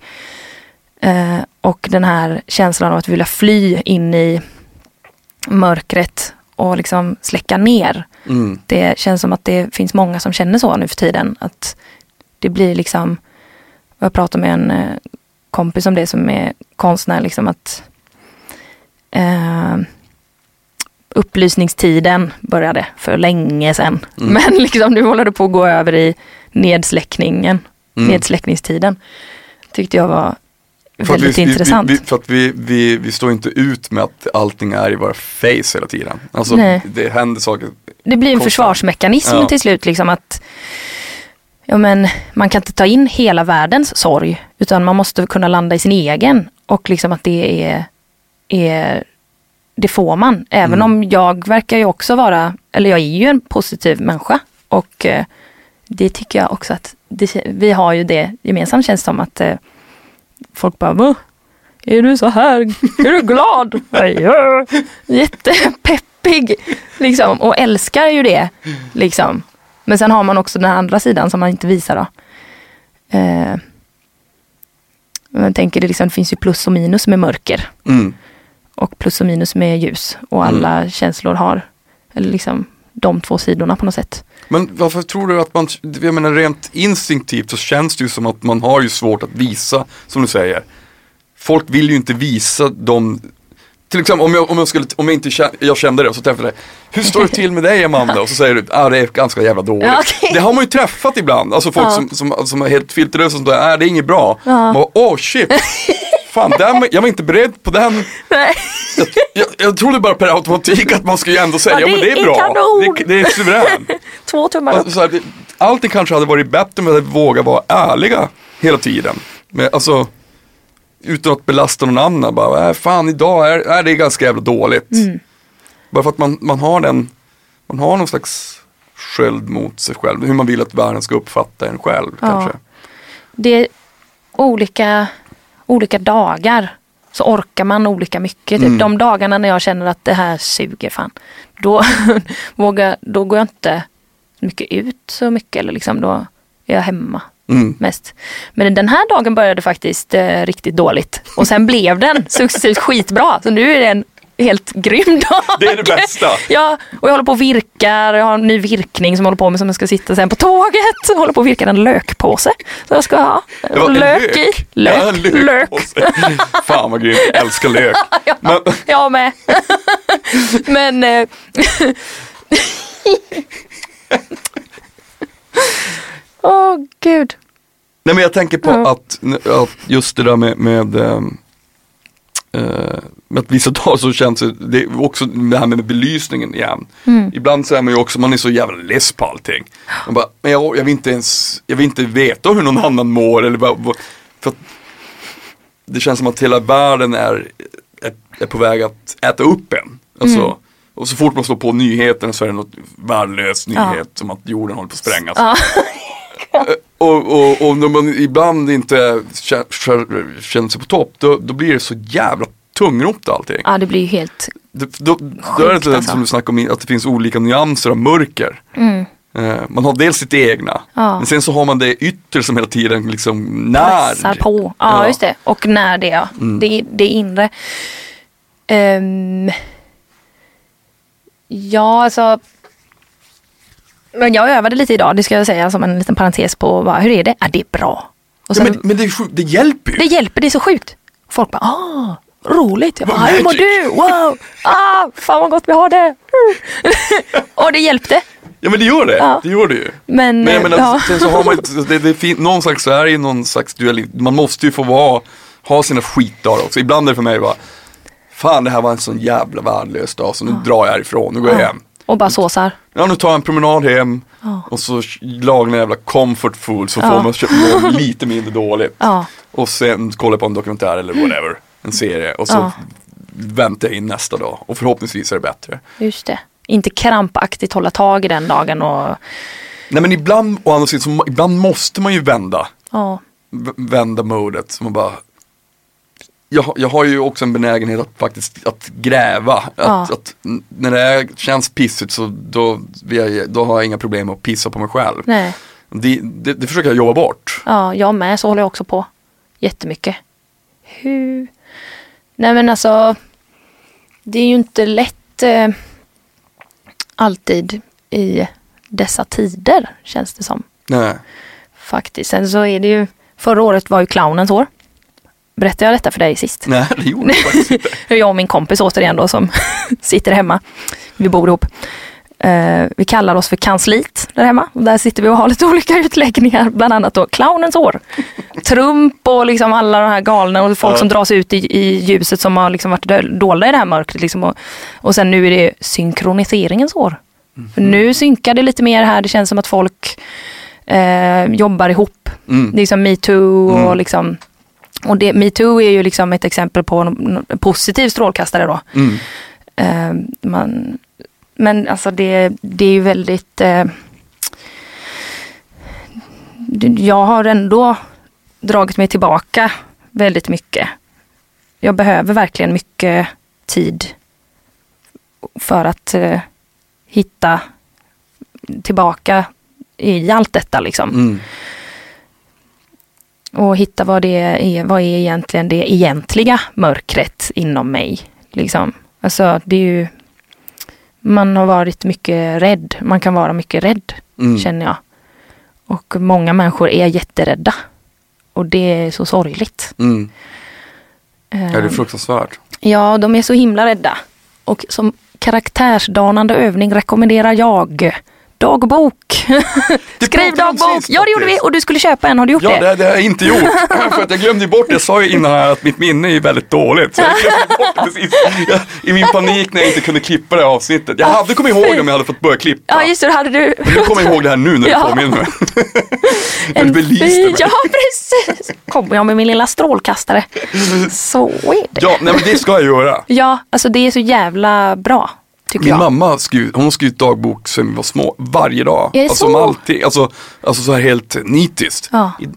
Eh, och den här känslan av att vilja fly in i mörkret och liksom släcka ner. Mm. Det känns som att det finns många som känner så nu för tiden. Att det blir liksom, jag pratade med en eh, kompis om det som är konstnär, liksom att eh, upplysningstiden började för länge sedan. Mm. Men [LAUGHS] liksom nu håller det på att gå över i nedsläckningen, Mm. nedsläckningstiden. Tyckte jag var För väldigt vi, intressant. Vi, vi, för att vi, vi, vi står inte ut med att allting är i våra face hela tiden. Alltså Nej. det händer saker. det blir en konstant. försvarsmekanism Ja. till slut. Liksom att ja, men man kan inte ta in hela världens sorg. Utan man måste kunna landa i sin egen. Och liksom att det är, är det får man. Även Mm. om jag verkar ju också vara, eller jag är ju en positiv människa. Och eh, det tycker jag också att det, vi har ju det gemensamt känns som att eh, folk bara "Va? Är du så här? Är du glad? [LAUGHS] Jättepeppig. Liksom, och älskar ju det. Liksom. Men sen har man också den andra sidan som man inte visar då. Eh, jag tänker det, liksom, det finns ju plus och minus med mörker. Mm. Och plus och minus med ljus. Och alla känslor har eller liksom, de två sidorna på något sätt. Men varför tror du att man, jag menar rent instinktivt så känns det ju som att man har ju svårt att visa, som du säger. Folk vill ju inte visa de till exempel om jag, om jag, skulle, om jag inte kände, jag kände det och så träffade jag dig. Hur står det till med dig Amanda? Och så säger du, ah, det är ganska jävla dåligt. Ja, okej. Det har man ju träffat ibland, alltså folk Ja. som, som, som är helt filterlösa och säger, ah, det är inget bra. Ja. Man bara, oh shit. Fan, den, jag var inte beredd på den. Nej. Jag, jag, jag trodde bara per automatik att man skulle ändå säga, Ja, ja, men det det är är bra. Det, det är suveränt. [LAUGHS] Två tummar upp. Alltså, det, allting kanske hade varit bättre om vi hade vågat vara ärliga hela tiden. Men, alltså, utan att belasta någon annan. Bara, äh, fan idag är, är det ganska jävla dåligt. Mm. Bara för att man, man har den, man har någon slags sköld mot sig själv. Hur man vill att världen ska uppfatta en själv Ja. kanske. Det är olika, olika dagar. Så orkar man olika mycket. Typ Mm. De dagarna när jag känner att det här suger fan. Då, [LAUGHS] vågar, då går jag inte mycket ut så mycket. Eller liksom, då är jag hemma Mm. mest. Men den här dagen började faktiskt eh, riktigt dåligt. Och sen blev den [LAUGHS] successivt skitbra. Så nu är det en helt grym dag. Det är det bästa. [LAUGHS] Ja, och jag håller på och virkar. Jag har en ny virkning som jag håller på med som jag ska sitta sen på tåget. Jag håller på och virkar en lökpåse. Så jag ska ha en lök, i. Lök, Ja, lök. sig. [LAUGHS] Fan vad grymt, jag älskar lök. Men, Jag med. Men... Eh, Åh gud. Nej men jag tänker på Ja. att, att just det där med, med, med att vissa [LAUGHS] dagar så känns det, det också det här med belysningen igen. Mm. Ibland så är man ju också, man är så jävla less på allting. Man bara, men jag, jag vill inte ens, jag vill inte veta hur någon annan mår eller vad- för att det känns som att hela världen är, är, är på väg att äta upp en. Alltså, Mm. Och så fort man slår på nyheten så är det något värdelös Ja. nyhet som att jorden håller på att sprängas. Ja. [LAUGHS] Och, och, och när man ibland inte kä- kä- känner sig på topp, då, då blir det så jävla tungrot allting. ja, det blir ju helt... Då, då, då är det inte alltså. som du snackade om, att det finns olika nyanser av mörker. Mm. Eh, man har dels sitt egna, Ja. men sen så har man det yttre som hela tiden liksom när. pressar på. Ja, just det. Och när det ja. Mm. Det, det inre. Ehm, Ja, alltså. Men jag övade lite idag, det ska jag säga som en liten parentes på vad, hur är det? Ja, det är bra. Och Ja, sen, men men det, det hjälper ju. Det hjälper, det är så sjukt. Folk bara, ah, roligt. Jag bara, hur mår du? Wow, ah, fan vad gott vi har det. [LAUGHS] och det hjälpte. Ja men det gör det, Ja. det gör det ju. Men, Men jag menar, ja. sen så har man ju- det, det är fint, någon slags, så är det ju någon slags duell, man måste ju få vara, ha sina skitdagar också. Ibland är det för mig bara, fan det här var en sån jävla värdelös dag så nu drar jag härifrån, nu går jag hem. Och bara såsar. Ja nu tar jag en promenad hem Ja. och så lagar en jävla comfort food så Ja. får man kö- må lite mindre dåligt. Ja. Och sen kollar på en dokumentär eller whatever, en serie och så väntar jag in nästa dag och förhoppningsvis är det bättre. Just det. Inte krampaktigt hålla tag i den dagen och Nej men ibland, å andra sidan, ibland måste man ju vända. vända modet. Man bara, jag, har- jag har ju också en benägenhet att faktiskt att gräva. Att, Ja. att när det känns pissigt så då, då har jag inga problem att pissa på mig själv. Nej. Det, det, det försöker jag jobba bort. Ja, jag med. Så håller jag också på. Jättemycket. Hur? Nej men alltså. Det är ju inte lätt eh, alltid i dessa tider känns det som. Nej. Faktiskt. Sen så är det ju. Förra året var ju clownens år. Berättade jag detta för dig sist? Nej, det gjorde jag faktiskt inte. [LAUGHS] Jag och min kompis återigen då som [LAUGHS] sitter hemma. Vi bor ihop. Eh, vi kallar oss för kansliet där hemma. Där sitter vi och har lite olika utläggningar. Bland annat då clownens år. Trump och liksom alla de här galna och folk Ja. som dras ut i, i ljuset som har liksom varit dolda i det här mörkret. Liksom. Och, och sen nu är det synkroniseringens år. För nu synkar det lite mer här. Det känns som att folk eh, jobbar ihop. Mm. Det är liksom metoo och Mm. liksom och det, metoo är ju liksom ett exempel på en, positiv strålkastare då. Mm. Eh, man, men alltså det, det är ju väldigt... Eh, jag har ändå dragit mig tillbaka väldigt mycket. Jag behöver verkligen mycket tid för att eh, hitta tillbaka i allt detta liksom. Mm. Och hitta vad det är, vad är egentligen det egentliga mörkret inom mig. Liksom. Alltså det är ju, man har varit mycket rädd, man kan vara mycket rädd Mm. känner jag. Och många människor är jätterädda. Och det är så sorgligt. Mm. Ja, det är Ehm, fruktansvärt. Ja, de är så himla rädda. Och som karaktärsdanande övning rekommenderar jag dagbok. [LAUGHS] Skriv dagbok! Ja, det gjorde vi. Och du skulle köpa en. Har du gjort Ja, det? det, det har jag inte gjort. [LAUGHS] För att jag glömde bort det. Jag sa ju innan här att mitt minne är väldigt dåligt. Så jag glömde bort det precis. Jag, I min panik när jag inte kunde klippa det här avsnittet. Jag hade kommit ihåg det om jag hade fått börja klippa. Ja, just det. Hade du... Men nu kommer jag ihåg det här nu när Ja. du påminner mig. [LAUGHS] En Du belyste mig. Ja, precis. Kommer jag med min lilla strålkastare. Så är det. Ja, nej men det ska jag göra. Ja, alltså det är så jävla bra. Tycker Min jag. mamma har skrivit, hon har skrivit dagbok sedan vi var små, varje dag. Är det alltså så? alltid, alltså, alltså så här helt nitiskt. Ja. I,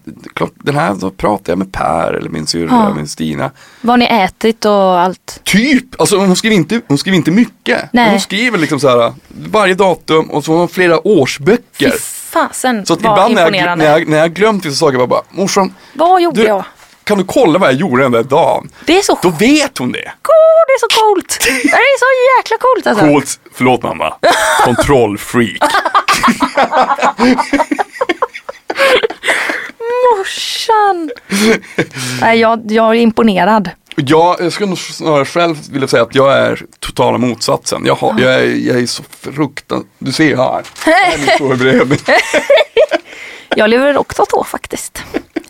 den här, då pratar jag med Per eller min syrra, Ja. med Stina. Vad ni ätit och allt. Typ, alltså hon skriver inte, hon skriver inte mycket. Nej. Hon skriver liksom så här varje datum och så har hon flera årsböcker. Fy fasen Så att vad ibland när jag, när, jag, när jag glömt vissa saker, jag bara, morsan, Vad gjorde du, jag? Kan du kolla vad jag gjorde den där dagen? Det är så Då vet hon det. coolt, det är så coolt. [LAUGHS] Det är så jäkla coolt alltså. Coolt, förlåt mamma, kontrollfreak. [LAUGHS] Morsan. Nej, jag, jag är imponerad. Ja, jag skulle nog snarare själv vilja säga att jag är totala motsatsen. Jag, har, jag, är, jag är så fruktansvärt, du ser här. Här är min [LAUGHS] brev. Jag lever också så faktiskt.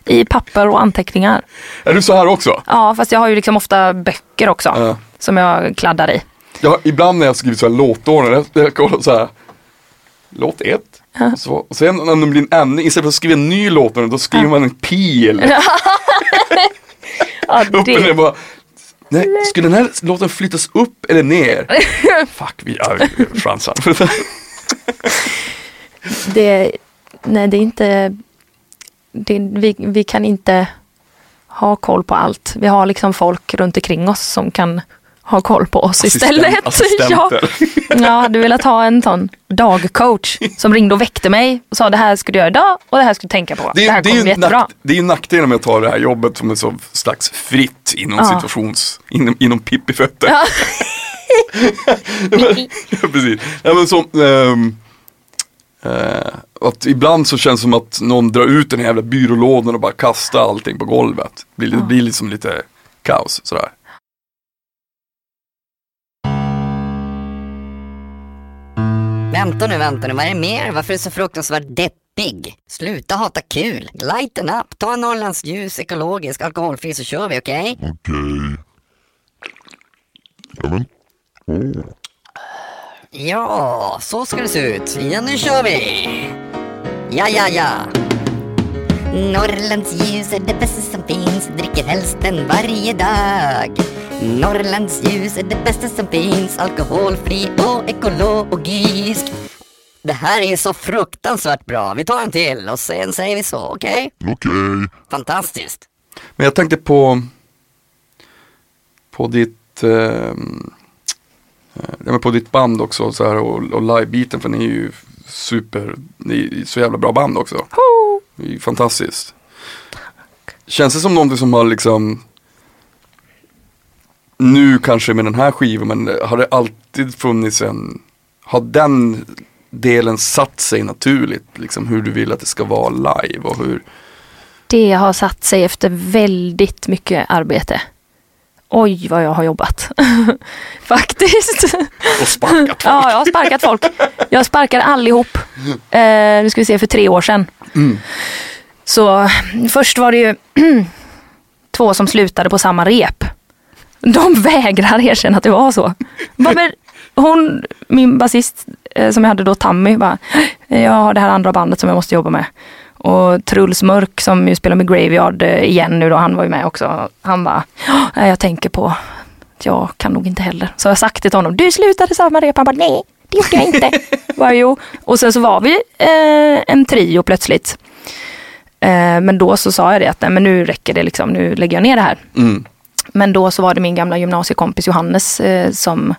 I papper och anteckningar. Är du så här också? Ja, fast jag har ju liksom ofta böcker också. Ja. Som jag kladdar i. Jag, ibland när jag skriver så här låtordning, jag, kollar så här. Låt ett. Och, så, och sen när det blir en ändring, istället för att skriva en ny låtordning, då skriver man en pil. Ja, [LAUGHS] det, bara, Nej, skulle den här låten flyttas upp eller ner? [LAUGHS] Fuck, vi har chansen. det, nej, det är inte... Det, vi, vi kan inte ha koll på allt. Vi har liksom folk runt omkring oss som kan ha koll på oss istället. [LAUGHS] Ja. assistenter. Jag hade velat ha en sån dagcoach som ringde och väckte mig och sa det här ska du göra idag och det här ska du tänka på. Det, Det, här är- det, kommer är bli ju jättebra. nack, det är ju nackdelen med att ta det här jobbet som är så slags fritt inom Ja. situations, inom, inom pippifötter. [LAUGHS] Ja. Precis. Ja, men som, ehm, eh, att ibland så känns det som att någon drar ut den här jävla byrålådan och bara kastar allting på golvet. Det blir, det blir liksom lite kaos sådär. Vänta nu, vänta nu, vad är det mer? Varför är du så fruktansvärt deppig? Sluta hata kul. Lighten up, ta en Norrlands ljus, ekologisk, alkoholfri så kör vi, okej? Okej. Ja men. Åh. Ja, så ska det se ut. Ja, nu kör vi! Ja, ja, ja. Norrlands ljus är det bästa som finns, dricker helst den varje dag. Norrlands ljus är det bästa som finns, alkoholfri och ekologisk. Det här är så fruktansvärt bra. Vi tar en till och sen säger vi så, okej? Okej. Fantastiskt. Men jag tänkte på på ditt eh, ja, men på ditt band också så här, och, och livebiten för ni är ju super, ni är så jävla bra band också. Det är ju fantastiskt. Känns det som någonting som har liksom nu kanske med den här skivan men har det alltid funnits en, har den delen satt sig naturligt liksom hur du vill att det ska vara live och hur Det har satt sig efter väldigt mycket arbete. Oj vad jag har jobbat. [LAUGHS] Faktiskt. och sparkat folk. Ja, jag har sparkat folk. Jag sparkar allihop. Eh, nu ska vi se, för tre år sedan. Så först var det ju [CLEARS THROAT] två som slutade på samma rep. De vägrar erkänna att det var så. Bara, hon, min basist eh, som jag hade då, Tammy, bara, jag har det här andra bandet som jag måste jobba med. Och Truls Mörk som ju spelar med Graveyard eh, igen nu då, han var ju med också. Han bara, "Ja, jag tänker på att jag kan nog inte heller. Så jag har sagt till honom, du slutade samma rep. Han bara, nej, det gjorde jag inte. [LAUGHS] bara, jo. Och sen så var vi eh, en trio plötsligt. Eh, men då så sa jag det att, nej men nu räcker det liksom, nu lägger jag ner det här. Mm. Men då så var det min gamla gymnasiekompis Johannes eh, som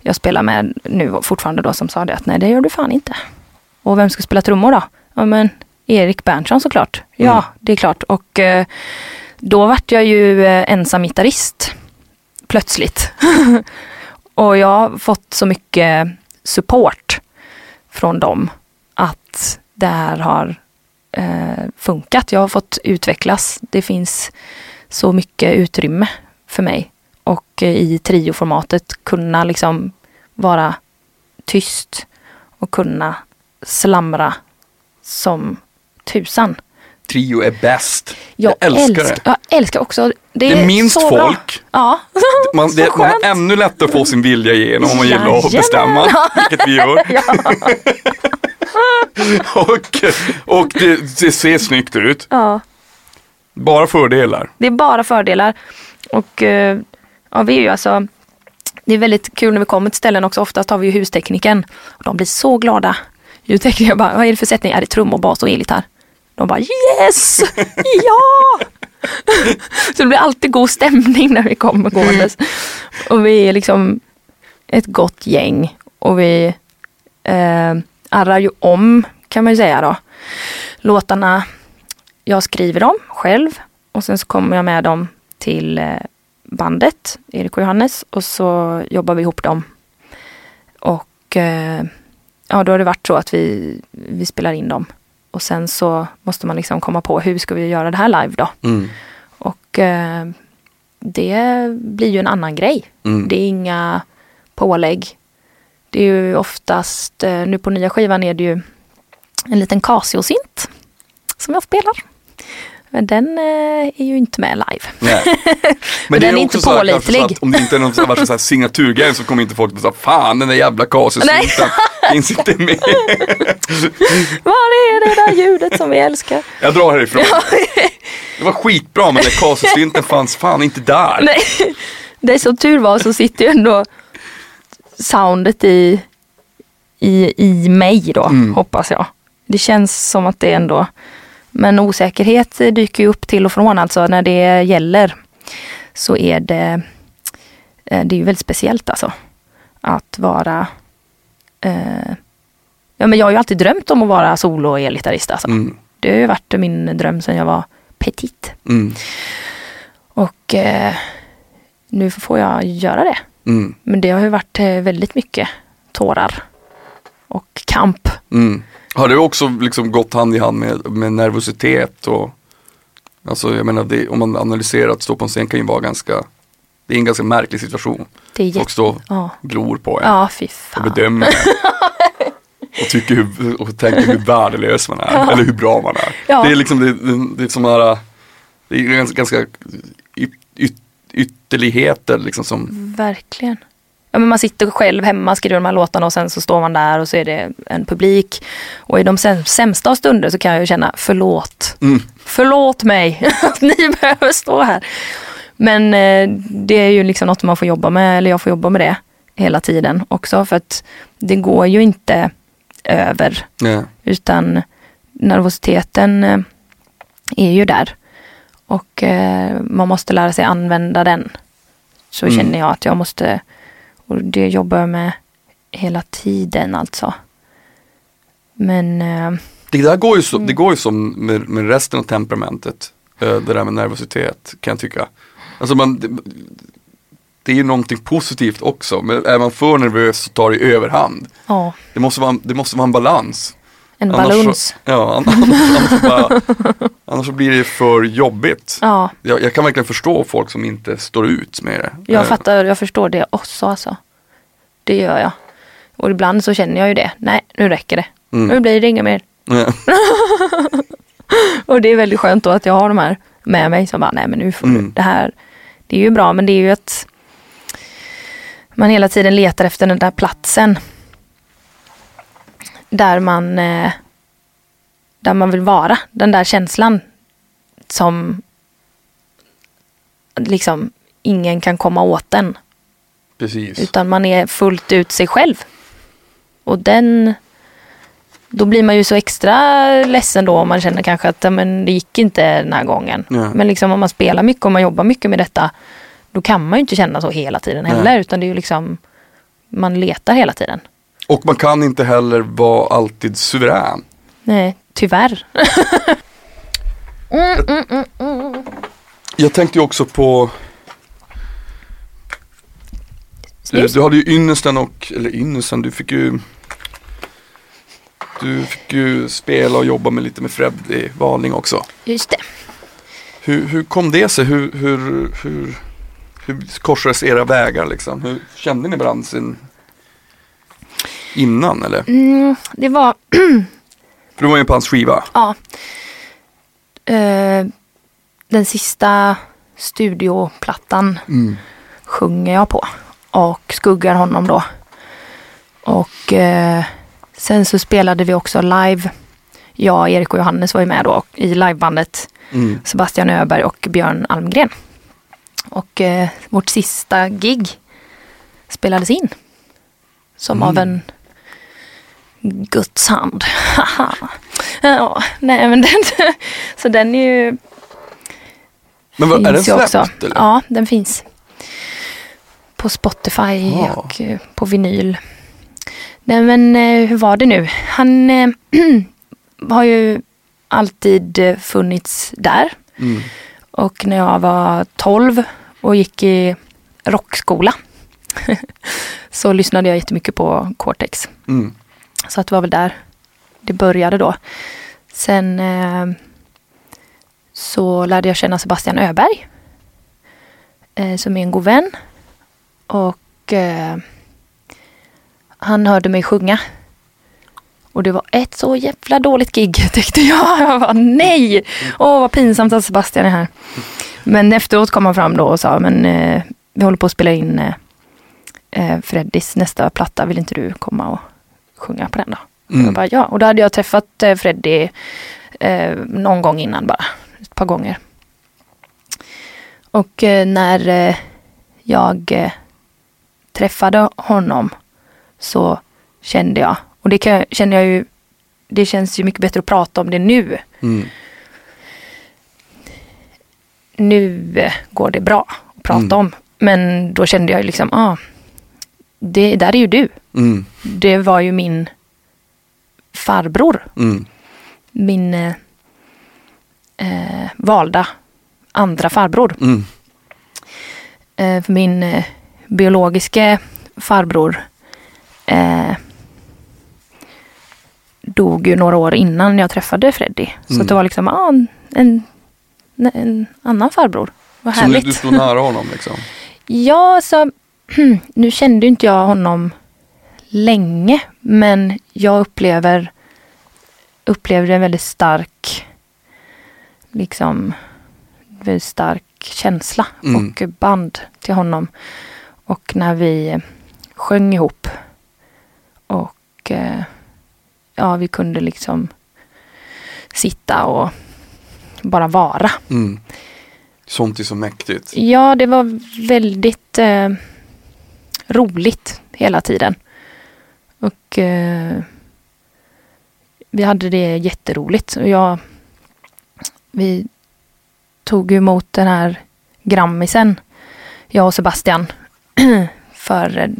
jag spelar med nu fortfarande då som sa det att nej det gör du fan inte. Och vem ska spela trummor då? Ja men Erik Berntsson såklart. Ja Mm. det är klart. Och eh, då vart jag ju eh, ensam gitarrist plötsligt. [LAUGHS] och jag har fått så mycket support från dem att det här har eh, funkat. Jag har fått utvecklas. Det finns så mycket utrymme för mig. Och eh, i trioformatet kunna liksom vara tyst och kunna slamra som tusan. Trio är bäst. Jag, Jag älskar det. Jag älskar också. Det är Det är minst så bra. folk. Ja. [LAUGHS] Man, det, man har ännu lättare att få sin vilja igenom om man gillar att Jajamän. bestämma, [LAUGHS] vilket vi gör. [LAUGHS] och och det, det ser snyggt ut. ja. Bara fördelar. Det är bara fördelar. Och eh, ja, vi är ju alltså Det är väldigt kul när vi kommer till ställen också. Oftast har vi ju hustekniken. Och de blir så glada. Ljudtekniker bara, vad är det för sättning? Är det trummor, bas och elgitarr? De bara yes! [LAUGHS] Ja! så det blir alltid god stämning när vi kommer gåendes. Och vi är liksom ett gott gäng. Och vi eh, arrar ju om kan man ju säga då. Låtarna, jag skriver dem själv och sen så kommer jag med dem till eh, bandet, Erik och Johannes, och så jobbar vi ihop dem. Och eh, ja, då har det varit så att vi, vi spelar in dem. Och sen så måste man liksom komma på hur ska vi göra det här live då? Mm. Och eh, det blir ju en annan grej. Mm. Det är inga pålägg. Det är ju oftast, eh, nu på nya skivan är det ju en liten Casio-synt som jag spelar. Men den eh, är ju inte med live. Nej. [LAUGHS] Men den är också inte pålitlig. Om det inte är någon här så här signaturgrej så kommer inte folk att säga fan den där jävla kasusynten finns inte med. [LAUGHS] Var är det där ljudet som vi älskar? Jag drar härifrån. Det var skitbra men den kasusynten fanns fan inte där. Nej, det är så tur var så sitter ju ändå soundet i, i, i mig då, Mm. hoppas jag. Det känns som att det ändå, men osäkerhet dyker ju upp till och från alltså när det gäller. Så är det, eh, det är ju väldigt speciellt alltså. Att vara, eh, ja men jag har ju alltid drömt om att vara solo och elgitarrist alltså. Mm. Det har ju varit min dröm sedan jag var petit. Mm. Och eh, nu får jag göra det. Mm. Men det har ju varit eh, väldigt mycket tårar och kamp. Mm. Har det också liksom gått hand i hand med, med nervositet och Alltså jag menar det, om man analyserar att stå på en scen kan ju vara ganska Det är en ganska märklig situation. Det är jätte... Folk står Ja, och glor på en ja fy och fan. bedömer en. [LAUGHS] och, tycker hur, och tänker hur värdelös man är eller hur bra man är. Ja. Det är liksom det, det, det är som här, det är ganska, ganska yt, yt, ytterligheter liksom som Verkligen. Ja, men man sitter själv hemma, skriver de här låtarna och sen så står man där och så är det en publik. Och i de säm- sämsta av stunder så kan jag ju känna förlåt. Mm. Förlåt mig [LAUGHS] att ni behöver stå här. Men eh, det är ju liksom något man får jobba med, eller jag får jobba med det hela tiden också. För att det går ju inte över. ja. Utan nervositeten eh, är ju där. Och eh, man måste lära sig använda den. Så Mm. känner jag att jag måste, och det jobbar jag med hela tiden alltså. Men eh, Det där går ju, så, det går ju som med, med resten av temperamentet. eh, Det där med nervositet kan jag tycka. Alltså man, det, det är ju någonting positivt också. Men är man för nervös så tar det överhand. ja, Det måste vara, det måste vara en balans. En. Så, ja, [LAUGHS] annars, annars, bara, annars så blir det för jobbigt. Ja, Jag, jag kan verkligen förstå folk som inte står ut med det. jag Eh, fattar, jag förstår det också alltså. Det gör jag. Och ibland så känner jag ju det. Nej, nu räcker det. Mm. Nu blir det inga mer. ja. [LAUGHS] Och det är väldigt skönt då att jag har de här med mig som bara, nej men nu får du, Mm. det här, det är ju bra men det är ju att man hela tiden letar efter den där platsen. Där man, eh, där man vill vara, den där känslan som liksom ingen kan komma åt den. Precis. Utan man är fullt ut sig själv. Och den, då blir man ju så extra ledsen då om man känner kanske att men det gick inte den här gången. Ja. Men liksom om man spelar mycket och man jobbar mycket med detta, då kan man ju inte känna så hela tiden heller. Nej. Utan det är ju liksom, man letar hela tiden. Och man kan inte heller vara alltid suverän. Nej, tyvärr. Jag tänkte ju också på du, Snus. du hade ju ynnesten och, eller ynnesten, du fick ju Du fick ju spela och jobba med lite med Freddy Wahlning också. Just det. Hur, hur kom det sig? Hur, hur, hur, hur korsades era vägar liksom? Hur kände ni varandra sin innan eller? Mm, det var, [CLEARS THROAT] För du var ju på hans skiva. ja. Eh, den sista studioplattan Mm. sjunger jag på. Och skuggar honom då. Och eh, sen så spelade vi också live. Jag, Erik och Johannes var ju med då i livebandet. Mm. Sebastian Öberg och Björn Almgren. Och eh, vårt sista gig spelades in. Som av en Guds hand. Haha. ja, nej men den, [LAUGHS] så den är ju Men vad, är den släppt också. eller? Ja, den finns. På Spotify Ja. och eh, på vinyl. Nej men eh, hur var det nu? Han eh, [CLEARS THROAT] har ju alltid funnits där. Mm. Och när jag var 12 och gick i rockskola [LAUGHS] så lyssnade jag jättemycket på Cortex. Mm. Så att det var väl där det började då. Sen eh, så lärde jag känna Sebastian Öberg. Eh, som är en god vän. Och eh, han hörde mig sjunga. Och det var ett så jävla dåligt gig [LAUGHS] tyckte jag. Jag var nej! Åh vad pinsamt att Sebastian är här. Men efteråt kom han fram då och sa men eh, vi håller på att spela in eh, eh, Freddys nästa platta. Vill inte du komma och sjunga på den då? Mm. Jag bara, ja, och då hade jag träffat eh, Freddy eh, någon gång innan bara. Ett par gånger. Och eh, när eh, jag eh, träffade honom så kände jag, och det kan, känner jag ju, det känns ju mycket bättre att prata om det nu. Mm. Nu eh, går det bra att prata Mm. om. Men då kände jag liksom, ah, det där är ju du. Mm. Det var ju min farbror. Mm. min eh, eh, valda andra farbror. Mm. Eh, för min, eh, biologiske farbror eh, dog ju några år innan jag träffade Freddy. Så Mm. det var liksom ah, en, en, annan farbror. Vad Så nu, härligt. du står nära honom liksom? [LAUGHS] Ja, så nu kände inte jag honom länge, men jag upplever upplevde en väldigt stark liksom väldigt stark känsla Mm. och band till honom. Och när vi sjöng ihop och eh, ja, vi kunde liksom sitta och bara vara. Mm. Sånt är så mäktigt. Ja, det var väldigt eh, roligt hela tiden. Och eh, vi hade det jätteroligt. Och jag, vi tog emot den här grammisen, jag och Sebastian, [CLEARS THROAT] för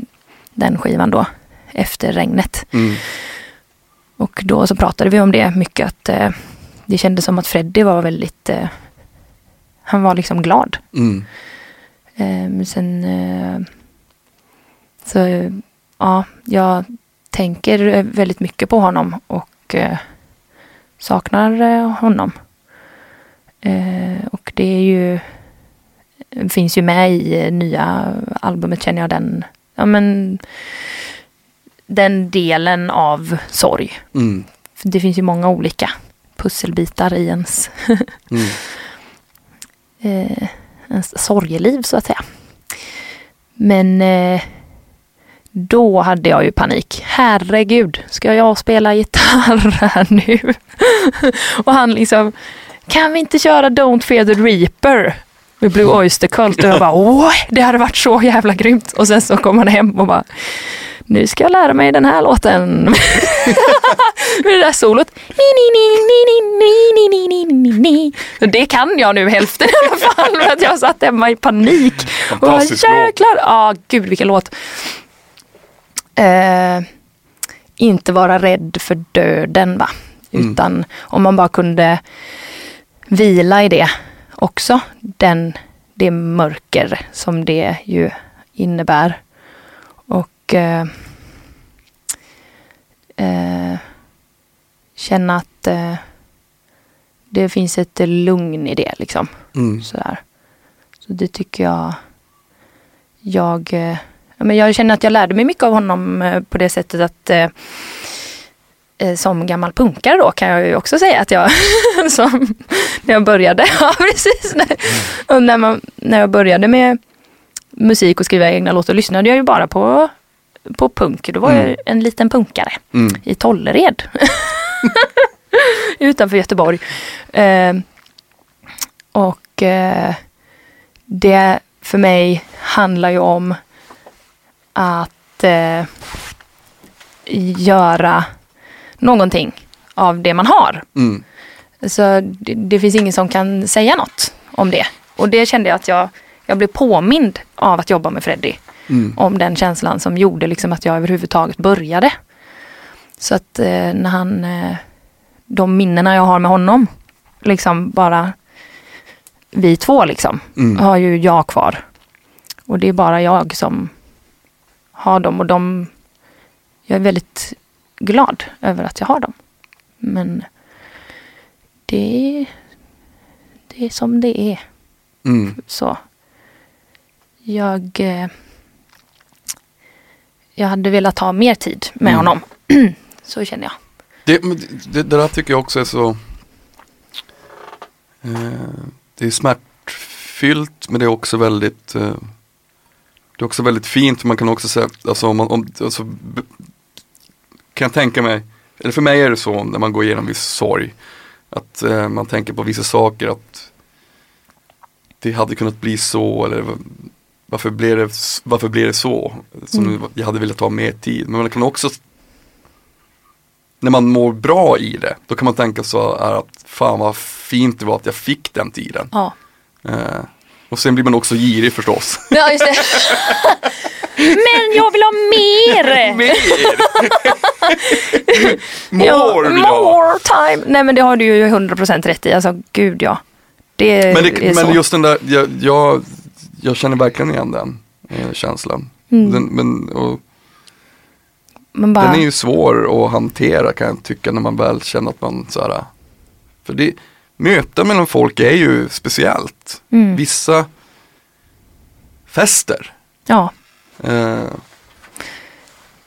den skivan då, efter regnet. Mm. Och då så pratade vi om det mycket, att eh, det kändes som att Freddy var väldigt, eh, han var liksom glad. Mm. Eh, Men sen eh, så ja, jag tänker väldigt mycket på honom och eh, saknar eh, honom. Eh, och det är ju finns ju med i nya albumet känner jag den, ja men den delen av sorg. Mm. Det finns ju många olika pusselbitar i ens Mm. [LAUGHS] ens sorgeliv så att säga. Men då hade jag ju panik. Herregud, ska jag spela gitarr här nu? och han liksom, kan vi inte köra Don't Fear the Reaper? med Blue Oyster Cult och jag bara det hade varit så jävla grymt. Och sen så kom han hem och bara nu ska jag lära mig den här låten. med det där solot. Det kan jag nu hälften i alla fall för att jag satt hemma i panik. Fantastisk och bara, Jäklar. låt. Ja, ah, gud vilken låt. Eh, inte vara rädd för döden va. Mm. Utan om man bara kunde vila i det också. Den, det mörker som det ju innebär. Och eh, eh, känna att eh, det finns ett lugn i det liksom. Mm. Sådär. Så det tycker jag jag, eh, men jag känner att jag lärde mig mycket av honom eh, på det sättet att eh, eh, som gammal punkare då kan jag ju också säga att jag, [LAUGHS] som, när jag började, [LAUGHS] ja precis, när, och när, man, när jag började med musik och skriva egna låtar lyssnade jag ju bara på, på punk. Då var jag Mm. en liten punkare Mm. i Tollered. [LAUGHS] Utanför Göteborg. Eh, och eh, det för mig handlar ju om att eh, göra någonting av det man har. Mm. Så det, det finns ingen som kan säga något om det. Och det kände jag att jag, jag blev påmind av att jobba med Freddy. Mm. Om den känslan som gjorde liksom att jag överhuvudtaget började. Så att eh, när han, eh, de minnena jag har med honom, liksom bara vi två liksom, Mm. har ju jag kvar. Och det är bara jag som har dem och de, jag är väldigt glad över att jag har dem. Men det, det är som det är. Mm. Så. Jag, eh, jag hade velat ha mer tid med Mm. honom. [CLEARS THROAT] så känner jag. Det, det, det där tycker jag också är så eh, Det är smärtfyllt men det är också väldigt eh, Det är också väldigt fint man kan också säga alltså, om man, om, alltså, Kan jag tänka mig Eller för mig är det så när man går igenom viss sorg Att eh, man tänker på vissa saker att Det hade kunnat bli så eller varför blev det, varför blev det så? Som Mm. Jag hade velat ha mer tid men man kan också när man mår bra i det, då kan man tänka så här att fan vad fint det var att jag fick den tiden. Ja, Eh, och sen blir man också girig förstås. ja just det. [LAUGHS] Men jag vill ha mer! Mer! [LAUGHS] More vill jag more time! Nej men det har du ju 100% rätt i. Alltså gud ja. Det Men, är det, så. men just den där, jag, jag, jag känner verkligen igen den. eh, känslan. Mm. Den, men, och, bara, den är ju svår att hantera kan jag tycka när man väl känner att man så här. För det, möten mellan folk är ju speciellt. mm, Vissa fester. ja, Eh,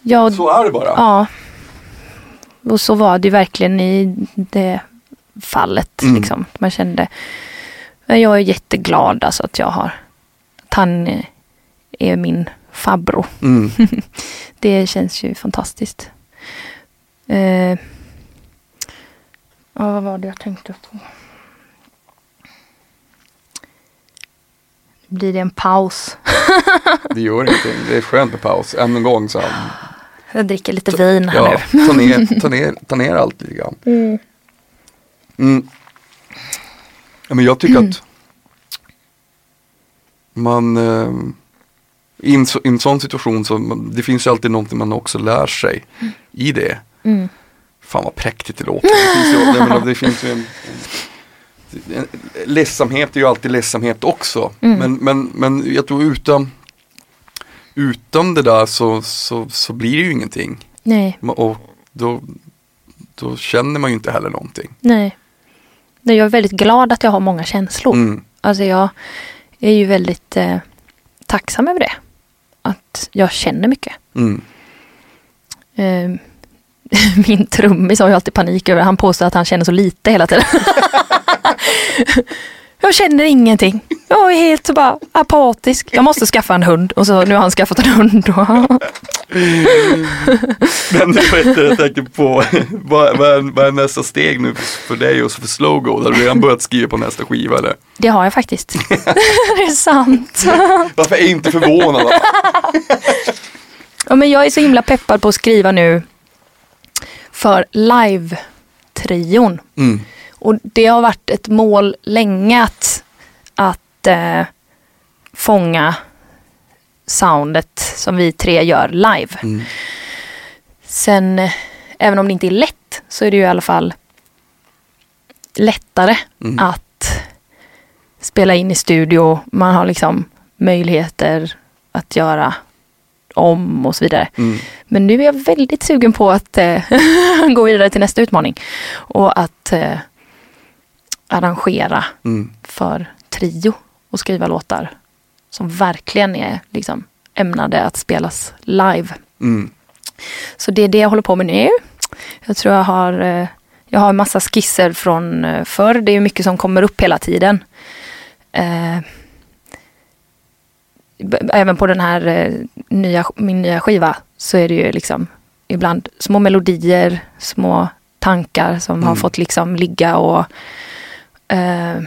ja, så är det bara. ja. Och så var det ju verkligen i det fallet. Mm. Liksom. Man kände, jag är jätteglad alltså att jag har, att han är min farbror. Mm. [LAUGHS] Det känns ju fantastiskt. Eh, ja, vad var det jag tänkte på? Blir det en paus? [LAUGHS] Det gör ingenting. Det är skönt med paus. Än en gång så här. Jag dricker lite vin här Ja, nu. ta ner, [LAUGHS] ta ner, ta ner allt lite grann. Mm. Mm. Ja, men jag tycker [CLEARS THROAT] att man eh, i, en, så- i en sån situation så det finns ju alltid någonting man också lär sig i det. Fan vad präktigt det låter. Det finns ju, menar, det finns ju en, en, ledsamhet är ju alltid ledsamhet också. Mm. Men, men, men jag tror utan, utan det där så, så, så blir det ju ingenting. Nej, Och då, då känner man ju inte heller någonting. nej. Nej, Jag är väldigt glad att jag har många känslor. Mm. Alltså jag är ju väldigt eh, tacksam över det. Att jag känner mycket. Mm. Eh, [LAUGHS] min trummis har ju alltid panik över Han påstår att han känner så lite hela tiden. [LAUGHS] jag känner ingenting. Jag är helt bara apatisk. Jag måste skaffa en hund. Och så nu har han skaffat en hund. [LAUGHS] Men inte jag tänker på, vad, vad, är, vad är nästa steg nu för dig och för Slowgo? Har du redan börjat skriva på nästa skiva eller? det har jag faktiskt. det är sant. Varför är jag inte förvånad? Ja, men jag är så himla peppad på att skriva nu för live-trion. Mm. Och det har varit ett mål länge att, att eh, fånga soundet som vi tre gör live. Mm. Sen, eh, även om det inte är lätt, så är det ju i alla fall lättare Mm. att spela in i studio. Man har liksom möjligheter att göra om och så vidare. Mm. Men nu är jag väldigt sugen på att eh, [LAUGHS] gå vidare till nästa utmaning. Och att eh, arrangera Mm. för trio och skriva låtar som verkligen är liksom, ämnade att spelas live. Mm. Så det är det jag håller på med nu. Jag tror jag har, eh, jag har massa skisser från eh, förr. Det är mycket som kommer upp hela tiden. Eh, även på den här eh, nya, min nya skiva så är det ju liksom ibland små melodier, små tankar som har Mm. fått liksom ligga och eh,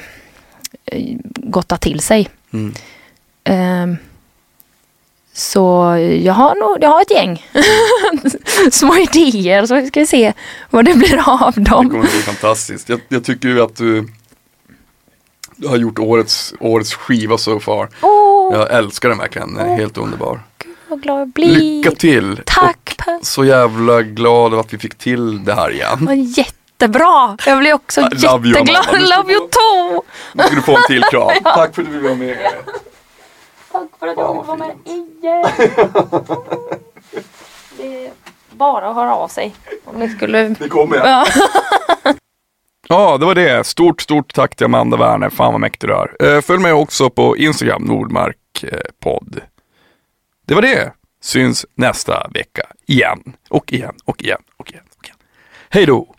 gotta till sig. Mm. Ehm, så jag har, nog, jag har ett gäng [LAUGHS] små idéer så ska vi se vad det blir av Det dem. kommer bli fantastiskt. Jag, jag tycker ju att du, du har gjort årets, årets skiva so far. Åh, Jag älskar den verkligen, den är helt underbar. vad glad jag blir. Lycka till! Tack Och så jävla glad att vi fick till det här igen. Jättebra. Jag blir också jätteglad. [LAUGHS] Love you too. Nu ska du få en till [LAUGHS] kram. Tack för att du ville vara med. Tack för att jag fick vara med igen. [LAUGHS] Det är bara att höra av sig. Om ni skulle... Det kommer jag. Ja. Ja, det var det. Stort, stort tack till Amanda Werner. Fan vad mäktig du är. Eh, följ mig också på Instagram, Nordmarkpodd. Eh, det var det. Syns nästa vecka igen. Och igen, och igen, och igen, och igen. Hej då!